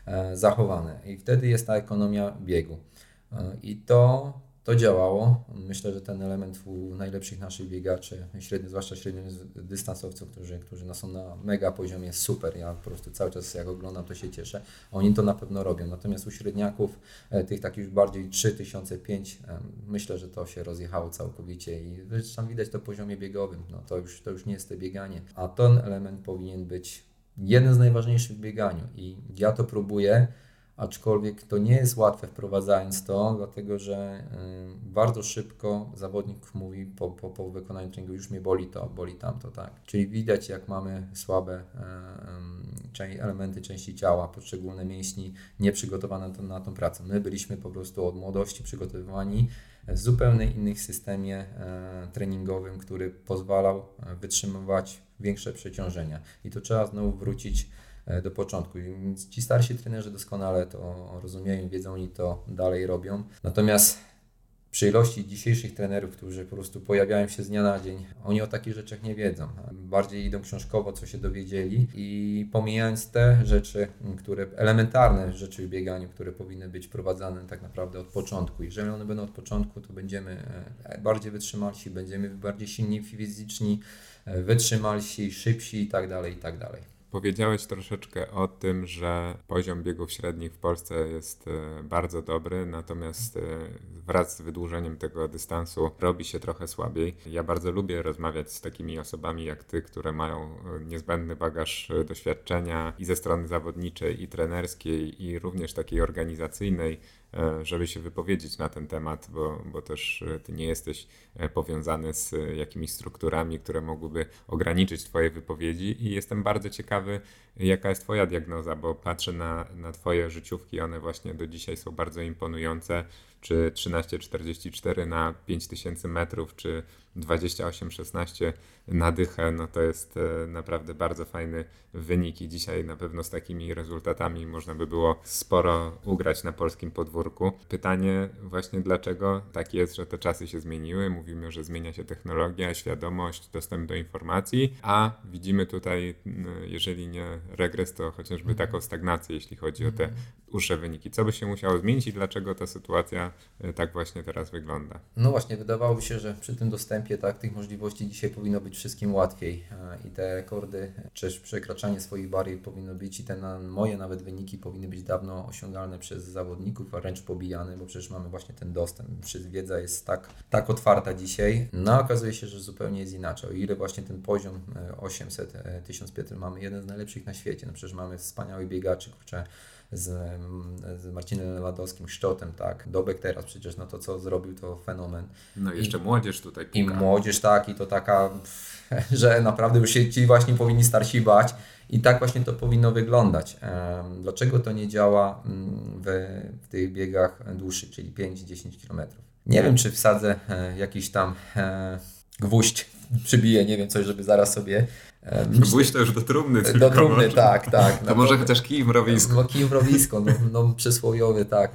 e, zachowany. I wtedy jest ta ekonomia biegu. E, I to to działało. Myślę, że ten element u najlepszych naszych biegaczy, średnio, zwłaszcza dystansowców, którzy, którzy no są na mega poziomie, jest super. Ja po prostu cały czas jak oglądam, to się cieszę. Oni to na pewno robią. Natomiast u średniaków, e, tych takich już bardziej 3005, e, myślę, że to się rozjechało całkowicie i tam widać to poziomie biegowym. No to już, to już nie jest to bieganie. A ten element powinien być jeden z najważniejszych w bieganiu i ja to próbuję aczkolwiek to nie jest łatwe wprowadzając to, dlatego że y, bardzo szybko zawodnik mówi po, po, po wykonaniu treningu już mnie boli to, boli tamto, tak. Czyli widać jak mamy słabe y, elementy części ciała, poszczególne mięśni nieprzygotowane na, na tą pracę. My byliśmy po prostu od młodości przygotowywani w zupełnie innym systemie e, treningowym, który pozwalał e, wytrzymywać większe przeciążenia. I to trzeba znowu wrócić E, do początku. Ci starsi trenerzy doskonale to rozumieją, wiedzą i to dalej robią. Natomiast przy ilości dzisiejszych trenerów, którzy po prostu pojawiają się z dnia na dzień, oni o takich rzeczach nie wiedzą. Bardziej idą książkowo, co się dowiedzieli i pomijając te rzeczy, które elementarne rzeczy w bieganiu, które powinny być prowadzone tak naprawdę od początku. Jeżeli one będą od początku, to będziemy e, bardziej wytrzymalsi, będziemy bardziej silni fizyczni, e, wytrzymalsi, szybsi i tak dalej, i tak dalej. Powiedziałeś troszeczkę o tym, że poziom biegów średnich w Polsce jest e, bardzo dobry, natomiast e, wraz z wydłużeniem tego dystansu robi się trochę słabiej. Ja bardzo lubię rozmawiać z takimi osobami jak ty, które mają e, niezbędny bagaż doświadczenia i ze strony zawodniczej, i trenerskiej, i również takiej organizacyjnej żeby się wypowiedzieć na ten temat, bo, bo też e, ty nie jesteś e, powiązany z jakimiś strukturami, które mogłyby ograniczyć Twoje wypowiedzi i jestem bardzo ciekawy, jaka jest Twoja diagnoza, bo patrzę na, na Twoje życiówki, one właśnie do dzisiaj są bardzo imponujące, czy 13,44 na 5000 metrów, czy 28-16 na dychę, no to jest e, naprawdę bardzo fajny wynik i dzisiaj na pewno z takimi rezultatami można by było sporo ugrać na polskim podwórku. Pytanie właśnie dlaczego tak jest, że te czasy się zmieniły, mówimy, że zmienia się technologia, świadomość, dostęp do informacji, a widzimy tutaj, jeżeli nie regres, to chociażby mhm. taką stagnację, jeśli chodzi o te mhm. Dłuższe wyniki. Co by się musiało zmienić i dlaczego ta sytuacja e, tak właśnie teraz wygląda? No właśnie, wydawałoby się, że przy tym dostępie tak, tych możliwości dzisiaj powinno być wszystkim łatwiej e, i te rekordy, czy przekraczanie swoich barier powinno być i te na, moje nawet wyniki powinny być dawno osiągalne przez zawodników, a wręcz pobijane, bo przecież mamy właśnie ten dostęp, przecież wiedza jest tak, tak otwarta dzisiaj. No okazuje się, że zupełnie jest inaczej. O ile właśnie ten poziom 800, e, 1500 e, mamy jeden z najlepszych na świecie, no przecież mamy wspaniałych biegaczy, kurczę, z, z Marcinem Lewandowskim, Szczotem, tak. Dobek teraz przecież, no to co zrobił, to fenomen. No i jeszcze młodzież tutaj puka. I młodzież, tak, i to taka, że naprawdę już się ci właśnie powinni starsi bać i tak właśnie to powinno wyglądać. Dlaczego to nie działa mm, w, w tych biegach dłuższych, czyli 5-10 km? Nie wiem, czy wsadzę e, jakiś tam e, gwóźdź, przybiję, nie wiem, coś, żeby zaraz sobie Myślę, to już do trumny tylko Do trumny, może. tak, tak. To może chociaż kij mrowisko. No kij mrowisko, no, no przysłowiowy, tak.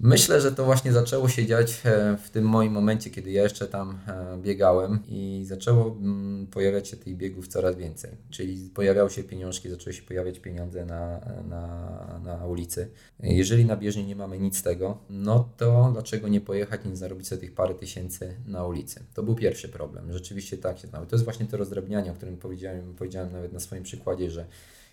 Myślę, że to właśnie zaczęło się dziać e, w tym moim momencie, kiedy ja jeszcze tam e, biegałem i zaczęło mm, pojawiać się tych biegów coraz więcej. Czyli pojawiały się pieniążki, zaczęły się pojawiać pieniądze na, na, na ulicy. Jeżeli na bieżni nie mamy nic z tego, no to dlaczego nie pojechać i nie zarobić sobie tych parę tysięcy na ulicy? To był pierwszy problem. Rzeczywiście tak się znało. To jest właśnie to rozdrabnianie, o którym powiedziałem, powiedziałem nawet na swoim przykładzie, że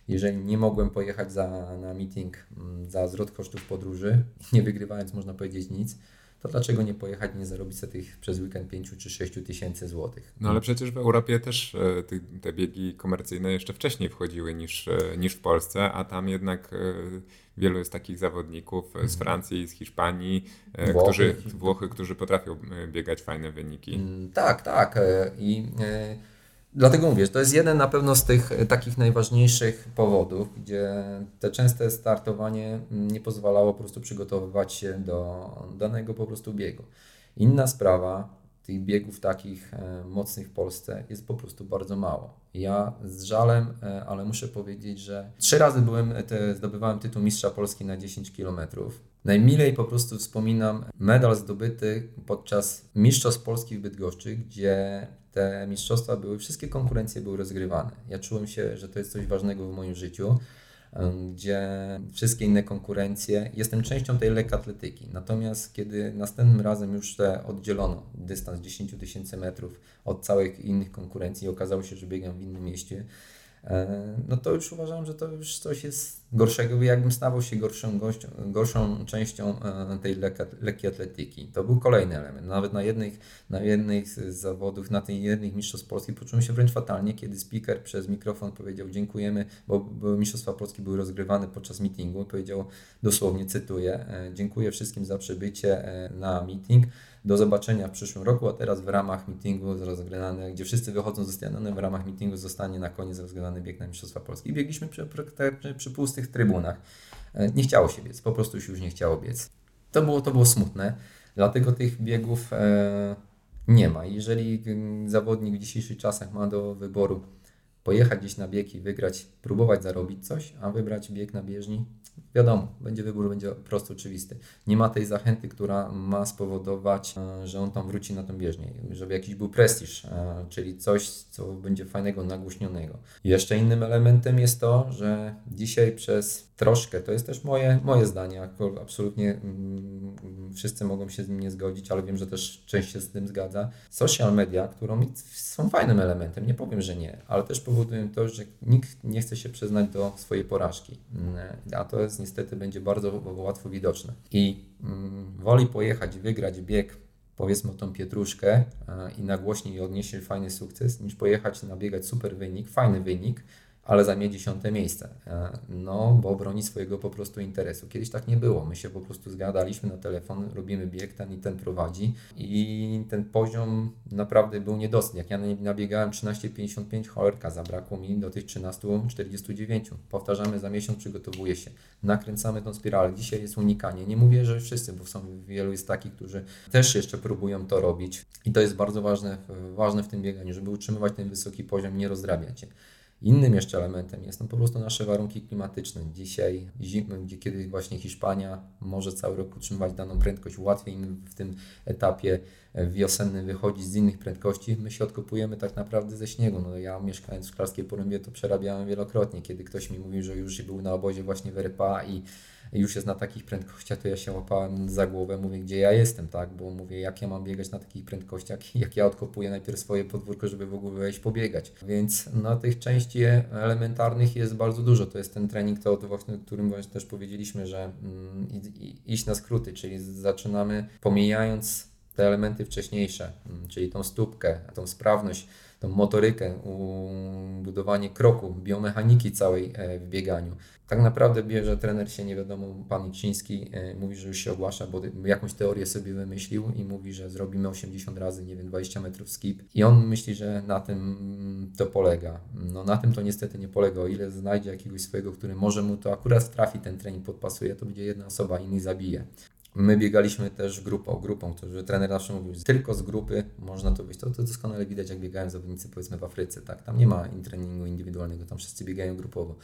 jeżeli nie mogłem pojechać za, na meeting mm, za zwrot kosztów podróży, nie wygrywając można powiedzieć nic, to dlaczego nie pojechać i nie zarobić sobie tych przez weekend 5 czy 6 tysięcy złotych? No ale przecież w Europie też e, te, te biegi komercyjne jeszcze wcześniej wchodziły niż, e, niż w Polsce, a tam jednak e, wielu jest takich zawodników z mhm. Francji, z Hiszpanii, Włochy. którzy, Włochy, którzy potrafią biegać fajne wyniki. Mm, tak, tak. I Dlatego mówię, że to jest jeden na pewno z tych e, takich najważniejszych powodów, gdzie te częste startowanie nie pozwalało po prostu przygotowywać się do danego po prostu biegu. Inna sprawa tych biegów takich e, mocnych w Polsce jest po prostu bardzo mało. Ja z żalem, e, ale muszę powiedzieć, że trzy razy byłem, zdobywałem tytuł mistrza Polski na 10 km. Najmilej po prostu wspominam medal zdobyty podczas Mistrzostw Polski w Bydgoszczy, gdzie te mistrzostwa były, wszystkie konkurencje były rozgrywane. Ja czułem się, że to jest coś ważnego w moim życiu gdzie wszystkie inne konkurencje, jestem częścią tej lekkoatletyki. Natomiast kiedy następnym razem już te oddzielono dystans 10 tysięcy metrów od całych innych konkurencji okazało się, że biegam w innym mieście, no to już uważam, że to już coś jest gorszego, jakbym stawał się gorszą, gością, gorszą częścią e, tej lekkiej atletyki. To był kolejny element. Nawet na jednych, na jednych z zawodów, na tych jednych mistrzostw Polski poczułem się wręcz fatalnie, kiedy speaker przez mikrofon powiedział dziękujemy, bo, bo mistrzostwa Polski były rozgrywane podczas meetingu. Powiedział dosłownie, cytuję, e, dziękuję wszystkim za przybycie na meeting do zobaczenia w przyszłym roku, a teraz w ramach meetingu rozgrany, gdzie wszyscy wychodzą ze stadionu, w ramach meetingu zostanie na koniec rozgrany bieg na Mistrzostwa Polski. Biegliśmy przy, przy, przy pustych trybunach. E, nie chciało się biec, po prostu się już nie chciało biec. To było, to było smutne, dlatego tych biegów e, nie ma. Jeżeli zawodnik w dzisiejszych czasach ma do wyboru pojechać gdzieś na bieg i wygrać, próbować zarobić coś, a wybrać bieg na bieżni, wiadomo, będzie wybór, będzie prosty, oczywisty. Nie ma tej zachęty, która ma spowodować, e, że on tam wróci na tą bieżnię, żeby jakiś był prestiż, e, czyli coś, co będzie fajnego, nagłośnionego. Jeszcze innym elementem jest to, że dzisiaj przez troszkę, to jest też moje, moje zdanie, absolutnie mm, wszyscy mogą się z nim nie zgodzić, ale wiem, że też część się z tym zgadza. Social media, którą są fajnym elementem, nie powiem, że nie, ale też powodują to, że nikt nie chce się przyznać do swojej porażki, mm, a to jest niestety będzie bardzo łatwo widoczne. I mm, woli pojechać, wygrać bieg powiedzmy tą pietruszkę i nagłośniej odnieść fajny sukces, niż pojechać nabiegać super wynik, fajny wynik, ale zajmie dziesiąte miejsce. E, no, bo broni swojego po prostu interesu. Kiedyś tak nie było. My się po prostu zgadaliśmy na telefon, robimy bieg, ten i ten prowadzi i ten poziom naprawdę był niedosyt. Jak ja nabiegałem 13,55, cholerka, zabrakło mi do tych 13,49. Powtarzamy za miesiąc, przygotowuję się. Nakręcamy tą spiralę. Dzisiaj jest unikanie. Nie mówię, że wszyscy, bo są wielu jest takich, którzy też jeszcze próbują to robić i to jest bardzo ważne, ważne w tym bieganiu, żeby utrzymywać ten wysoki poziom, nie rozdrabiać się. Innym jeszcze elementem jest no po prostu nasze warunki klimatyczne. Dzisiaj zimy, gdzie kiedyś właśnie Hiszpania może cały rok utrzymywać daną prędkość, łatwiej w tym etapie wiosennym wychodzić z innych prędkości, my się odkopujemy tak naprawdę ze śniegu. No ja mieszkając w Szklarskiej Porębie to przerabiałem wielokrotnie, kiedy ktoś mi mówił, że już był na obozie właśnie w RPA i już jest na takich prędkościach, to ja się łapałem za głowę, mówię, gdzie ja jestem, tak? Bo mówię, jak ja mam biegać na takich prędkościach, jak ja odkopuję najpierw swoje podwórko, żeby w ogóle wejść pobiegać. Więc na tych części elementarnych jest bardzo dużo. To jest ten trening, to właśnie, o którym właśnie też powiedzieliśmy, że mm, iść na skróty, czyli zaczynamy pomijając te elementy wcześniejsze, mm, czyli tą stópkę, tą sprawność, tą motorykę, budowanie kroku, biomechaniki całej e, w bieganiu. Tak naprawdę bierze trener się, nie wiadomo, pan Iczyński e, mówi, że już się ogłasza, bo jakąś teorię sobie wymyślił i mówi, że zrobimy 80 razy, nie wiem, 20 metrów skip. I on myśli, że na tym mm, to polega. No na tym to niestety nie polega. O ile znajdzie jakiegoś swojego, który może mu to akurat trafi, ten trening podpasuje, to będzie jedna osoba, inny zabije. My biegaliśmy też grupą, grupą, którzy trener zawsze mówił, że tylko z grupy można to być. To, to doskonale widać, jak biegają zawodnicy powiedzmy w Afryce, tak? Tam nie ma treningu indywidualnego, tam wszyscy biegają grupowo.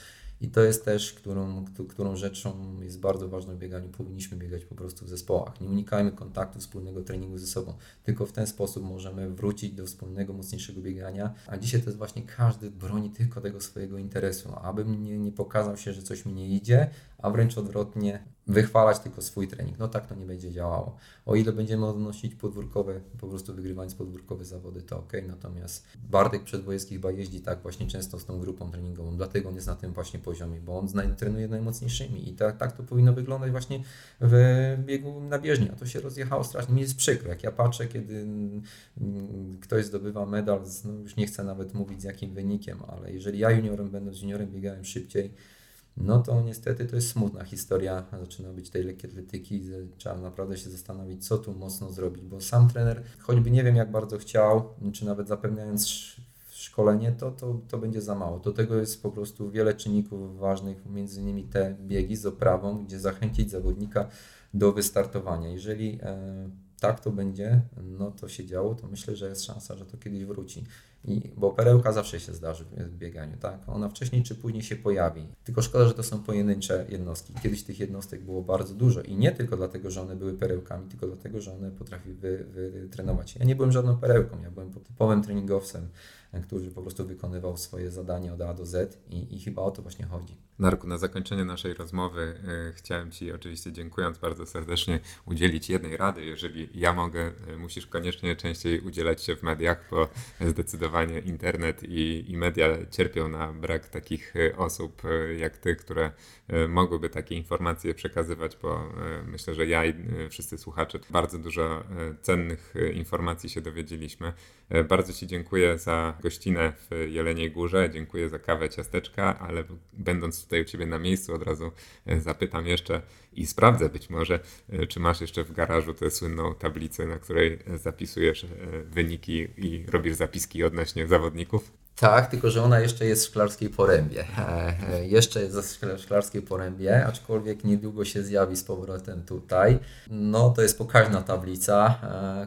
I to jest też, którą, którą rzeczą jest bardzo ważną w bieganiu. Powinniśmy biegać po prostu w zespołach. Nie unikajmy kontaktu, wspólnego treningu ze sobą. Tylko w ten sposób możemy wrócić do wspólnego, mocniejszego biegania. A dzisiaj to jest właśnie każdy broni tylko tego swojego interesu. Abym nie, nie pokazał się, że coś mi nie idzie, a wręcz odwrotnie, wychwalać tylko swój trening. No tak to nie będzie działało. O ile będziemy odnosić podwórkowe, po prostu wygrywając podwórkowe zawody, to ok. Natomiast Bartek Przedwojewski chyba jeździ tak właśnie często z tą grupą treningową, dlatego on jest na tym właśnie poziomie, bo on trenuje najmocniejszymi i tak, tak to powinno wyglądać właśnie w biegu na bieżni. A to się rozjechało strasznie. Mi jest przykro, jak ja patrzę, kiedy mm, ktoś zdobywa medal, no już nie chcę nawet mówić z jakim wynikiem, ale jeżeli ja juniorem, będąc juniorem, biegałem szybciej, no to niestety to jest smutna historia. Zaczyna być tej lekkiej atletyki. Trzeba naprawdę się zastanowić, co tu mocno zrobić, bo sam trener, choćby nie wiem jak bardzo chciał, czy nawet zapewniając szkolenie, to, to, to będzie za mało. Do tego jest po prostu wiele czynników ważnych, między innymi te biegi z oprawą, gdzie zachęcić zawodnika do wystartowania. Jeżeli e, tak to będzie, no to się działo, to myślę, że jest szansa, że to kiedyś wróci. I, bo perełka zawsze się zdarzy w bieganiu, tak? Ona wcześniej czy później się pojawi. Tylko szkoda, że to są pojedyncze jednostki. Kiedyś tych jednostek było bardzo dużo i nie tylko dlatego, że one były perełkami, tylko dlatego, że one potrafiły wytrenować. Ja nie byłem żadną perełką, ja byłem typowym treningowcem który po prostu wykonywał swoje zadania od A do Z i, i chyba o to właśnie chodzi. Narku, na zakończenie naszej rozmowy y, chciałem Ci oczywiście dziękując bardzo serdecznie udzielić jednej rady. Jeżeli ja mogę, y, musisz koniecznie częściej udzielać się w mediach, bo zdecydowanie internet i, i media cierpią na brak takich y, osób jak Ty, które mogłyby takie informacje przekazywać, bo myślę, że ja i wszyscy słuchacze bardzo dużo cennych informacji się dowiedzieliśmy. Bardzo Ci dziękuję za gościnę w Jeleniej Górze. Dziękuję za kawę, ciasteczka, ale będąc tutaj u Ciebie na miejscu od razu e, zapytam jeszcze i sprawdzę być może, e, czy masz jeszcze w garażu tę słynną tablicę, na której zapisujesz e, wyniki i robisz zapiski odnośnie zawodników. Tak, tylko że ona jeszcze jest w Szklarskiej Porębie. Jeszcze jest w Szklarskiej Porębie, aczkolwiek niedługo się zjawi z powrotem tutaj. No to jest pokaźna tablica,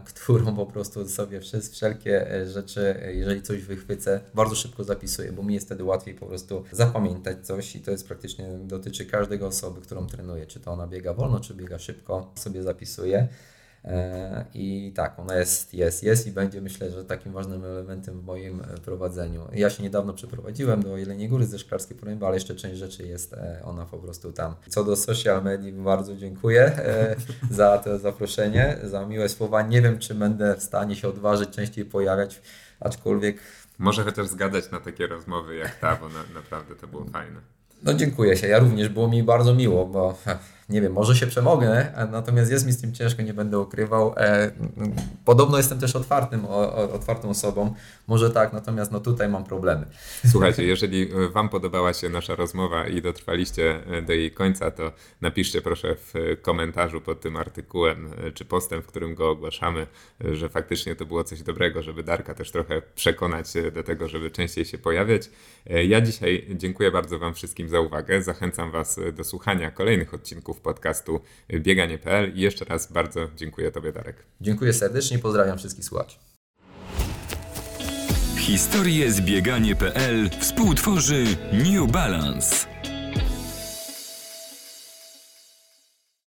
którą po prostu sobie wszelkie rzeczy, jeżeli coś wychwycę, bardzo szybko zapisuję, bo mi jest wtedy łatwiej po prostu zapamiętać coś i to jest praktycznie dotyczy każdego osoby, którą trenuję. Czy to ona biega wolno, czy biega szybko, sobie zapisuję. E, I tak, ona jest, jest, jest i będzie myślę, że takim ważnym elementem w moim e, prowadzeniu. Ja się niedawno przeprowadziłem do Jeleniej Góry ze Szklarskiej Poręby, ale jeszcze część rzeczy jest e, ona po prostu tam. Co do social media, bardzo dziękuję za to zaproszenie, za miłe słowa. Nie wiem, czy będę w stanie się odważyć częściej pojawiać, aczkolwiek może chociaż zgadać na takie rozmowy jak ta, bo na, naprawdę to było fajne. No dziękuję się. Ja również było mi bardzo miło, bo nie wiem, może się przemogę, natomiast jest mi z tym ciężko, nie będę ukrywał. E, podobno jestem też otwartym, otwartą osobą, może tak, natomiast no tutaj mam problemy. Słuchajcie, jeżeli Wam podobała się nasza rozmowa i dotrwaliście e, do jej końca, to napiszcie proszę w komentarzu pod tym artykułem e, czy postem, w którym go ogłaszamy, że faktycznie to było coś dobrego, żeby Darka też trochę przekonać do tego, żeby częściej się pojawiać. Ja dzisiaj dziękuję bardzo Wam wszystkim za uwagę. Zachęcam Was do słuchania kolejnych odcinków odcinków podcastu bieganie.pl i jeszcze raz bardzo dziękuję Tobie, Darek. Dziękuję serdecznie, pozdrawiam wszystkich słuchaczy. Historię z bieganie.pl współtworzy New Balance.